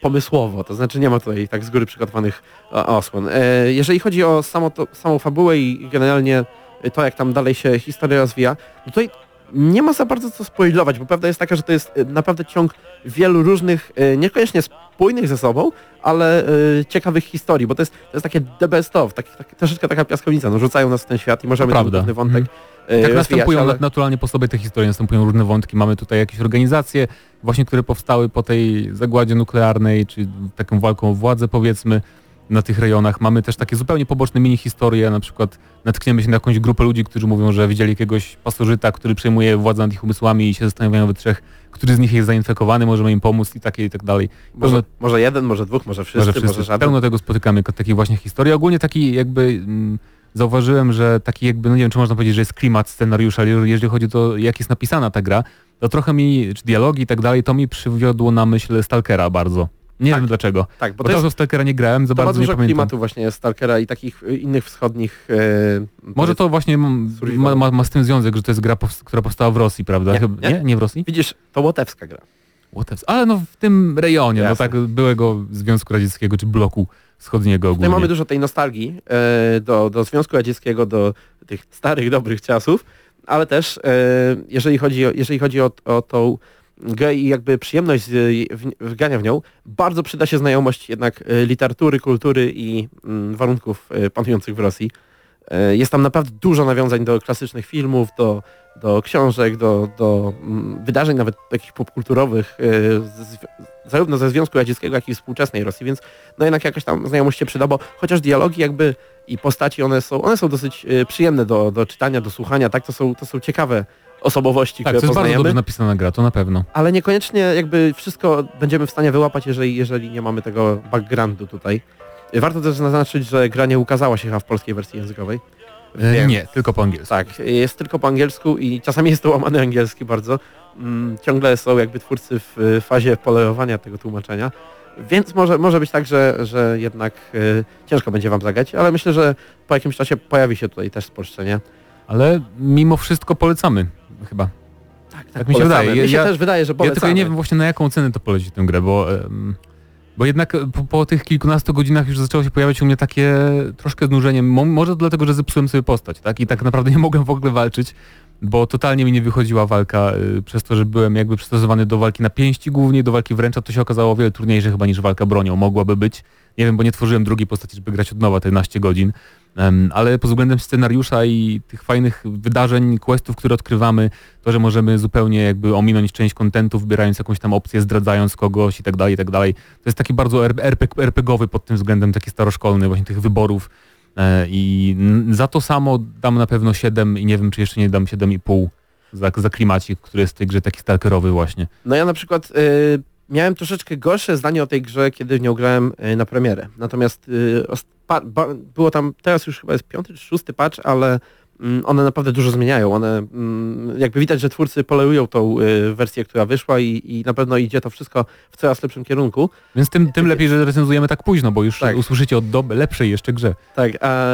pomysłowo, to znaczy nie ma tutaj tak z góry przygotowanych o, osłon. E, jeżeli chodzi o samo to, samą fabułę i generalnie to, jak tam dalej się historia rozwija, no tutaj nie ma za bardzo co spoilować, bo prawda jest taka, że to jest e, naprawdę ciąg wielu różnych, e, niekoniecznie spójnych ze sobą, ale ciekawych historii, bo to jest, to jest takie the best of, tak, tak, troszeczkę taka piaskownica, no rzucają nas w ten świat i możemy prawda. główny wątek e, Tak następują ale... nat- naturalnie po sobie te historie, następują różne wątki. Mamy tutaj jakieś organizacje, właśnie które powstały po tej zagładzie nuklearnej, czy taką walką o władzę powiedzmy na tych rejonach. Mamy też takie zupełnie poboczne mini historie, na przykład natkniemy się na jakąś grupę ludzi, którzy mówią, że widzieli jakiegoś pasożyta, który przejmuje władzę nad ich umysłami i się zastanawiają we trzech, który z nich jest zainfekowany, możemy im pomóc i takie i tak dalej. Może, może jeden, może dwóch, może wszyscy, Może może, wszyscy. żaden. Pełno tego spotykamy, takich właśnie historii. Ogólnie taki jakby mm, zauważyłem, że taki jakby, no nie wiem, czy można powiedzieć, że jest klimat scenariusza, ale jeżeli chodzi o to, jak jest napisana ta gra, to trochę mi, czy dialogi i tak dalej, to mi przywiodło na myśl Stalkera bardzo. Nie Tak. wiem dlaczego. Tak, bo Bo to to, jest Stalkera nie grałem, za To bardzo nie pamiętam. klimatu właśnie Stalkera i takich y, innych wschodnich... E, Może to właśnie ma, ma, ma z tym związek, że to jest gra, która powstała w Rosji, prawda? Nie, Chyba- nie. nie? nie w Rosji? Widzisz, to łotewska gra. Else? Ale no w tym rejonie, no Jasne. tak byłego Związku Radzieckiego, czy bloku wschodniego Tutaj ogólnie. mamy dużo tej nostalgii e, do, do Związku Radzieckiego, do tych starych, dobrych czasów, ale też e, jeżeli chodzi o, jeżeli chodzi o, o tą grę i jakby przyjemność z, w, grania w nią, bardzo przyda się znajomość jednak e, literatury, kultury i mm, warunków e, panujących w Rosji. Jest tam naprawdę dużo nawiązań do klasycznych filmów, do, do książek, do, do mm, wydarzeń nawet jakichś popkulturowych, z, zarówno ze Związku Radzieckiego, jak i współczesnej Rosji, więc no jednak jakaś tam znajomość się przyda, bo chociaż dialogi jakby i postaci one są, one są dosyć przyjemne do, do czytania, do słuchania, tak? To są, to są ciekawe osobowości, Tak, które to jest bardzo dobrze napisana gra, to na pewno. ale niekoniecznie jakby wszystko będziemy w stanie wyłapać, jeżeli, jeżeli nie mamy tego backgroundu tutaj. Warto też zaznaczyć, że gra nie ukazała się chyba w polskiej wersji językowej. E, nie, tylko po angielsku. Tak, jest tylko po angielsku i czasami jest to łamany angielski bardzo. Mm, ciągle są jakby twórcy w fazie polerowania tego tłumaczenia. Więc może, może być tak, że, że jednak y, ciężko będzie wam zagrać, ale myślę, że po jakimś czasie pojawi się tutaj też spolszczenie. Ale mimo wszystko polecamy chyba. Tak, Tak mi się wydaje. Mi się Ja- też wydaje, że Ja tylko polecamy. nie wiem właśnie na jaką cenę to poleci tę grę, bo, bo jednak po, po tych kilkunastu godzinach już zaczęło się pojawiać u mnie takie troszkę znużenie. Mo, może dlatego, że zepsułem sobie postać, tak? I tak naprawdę nie mogłem w ogóle walczyć, bo totalnie mi nie wychodziła walka y, przez to, że byłem jakby przystosowany do walki na pięści głównie, do walki wręcza. To się okazało o wiele trudniejsze chyba niż walka bronią mogłaby być. Nie wiem, bo nie tworzyłem drugiej postaci, żeby grać od nowa te 11 godzin. Ale pod względem scenariusza i tych fajnych wydarzeń, questów, które odkrywamy, to, że możemy zupełnie jakby ominąć część kontentu, wybierając jakąś tam opcję, zdradzając kogoś i tak dalej, i tak dalej. To jest taki bardzo RPG, RPGowy pod tym względem, taki staroszkolny, właśnie tych wyborów. E, I za to samo dam na pewno 7 i nie wiem, czy jeszcze nie dam 7,5. za, za klimacik, który jest w tej grze taki stalkerowy właśnie. No ja na przykład y, miałem troszeczkę gorsze zdanie o tej grze, kiedy w nią grałem y, na premierę. Natomiast ba, było tam, teraz już chyba jest piąty czy szósty patch, ale mm, one naprawdę dużo zmieniają. One mm, jakby widać, że twórcy polerują tą y, wersję, która wyszła i, i na pewno idzie to wszystko w coraz lepszym kierunku. Więc tym, tym lepiej, że recenzujemy tak późno, bo już Tak. usłyszycie o dob- lepszej jeszcze grze. Tak, a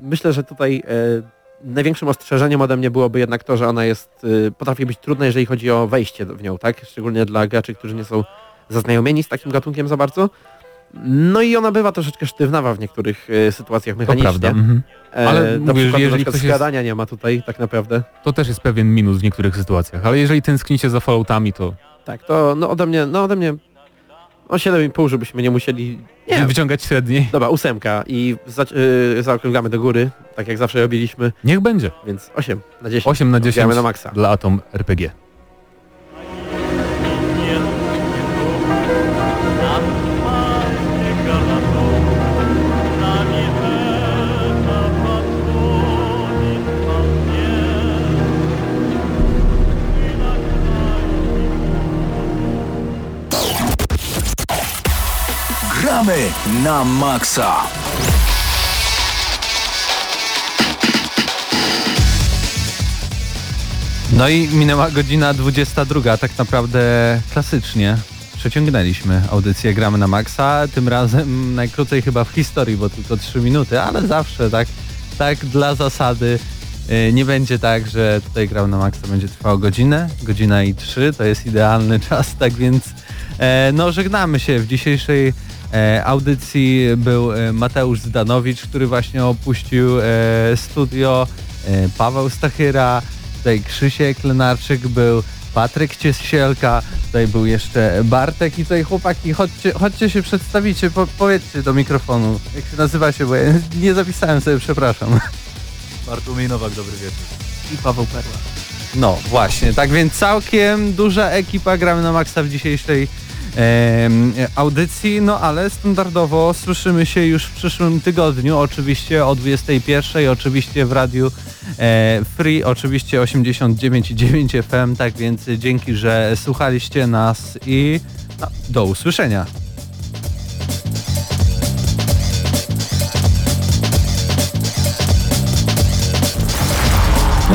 myślę, że tutaj e, największym ostrzeżeniem ode mnie byłoby jednak to, że ona jest, e, potrafi być trudna, jeżeli chodzi o wejście w nią, tak? Szczególnie dla graczy, którzy nie są zaznajomieni z takim gatunkiem za bardzo. No i ona bywa troszeczkę sztywnawa w niektórych e, sytuacjach To mechanicznie. prawda. Mhm. E, Ale do mówię, jeżeli przykład ktoś jest- nie ma tutaj tak naprawdę. To też jest pewien minus w niektórych sytuacjach, ale jeżeli tęsknicie za Falloutami, to Tak, to no ode mnie, no ode mnie o 7,5, żebyśmy nie musieli... Nie, wyciągać średniej. dobra, ósemka i za, y, zaokrąglamy do góry, tak jak zawsze robiliśmy, Niech będzie. więc 8 na 10. 8 na 10 Gramy na maksa. dla Atom RPG. Gramy na maksa. No i minęła godzina 22, tak naprawdę klasycznie przeciągnęliśmy audycję Gramy na Maxa, tym razem najkrócej chyba w historii, bo tylko 3 minuty, ale zawsze tak, tak dla zasady yy, nie będzie tak, że tutaj Gramy na Maxa będzie trwało godzinę, godzina i 3, to jest idealny *laughs* czas, tak więc e, no żegnamy się w dzisiejszej audycji był e, Mateusz Zdanowicz, który właśnie opuścił e, studio, e, Paweł Stachyra, tutaj Krzysiek Lenarczyk był, Patryk Ciesielka, tutaj był jeszcze Bartek. I tutaj chłopaki, chodźcie, chodźcie się przedstawicie, po, powiedzcie do mikrofonu, jak się nazywacie, bo ja nie zapisałem sobie, przepraszam. Bartłomiej Nowak, dobry wieczór. I Paweł Perła. No właśnie, tak więc całkiem duża ekipa. Gramy na maksa w dzisiejszej em, audycji, no ale standardowo słyszymy się już w przyszłym tygodniu, oczywiście o 21, oczywiście w radiu e, Free, oczywiście 89,9 FM, tak więc dzięki, że słuchaliście nas i no, do usłyszenia.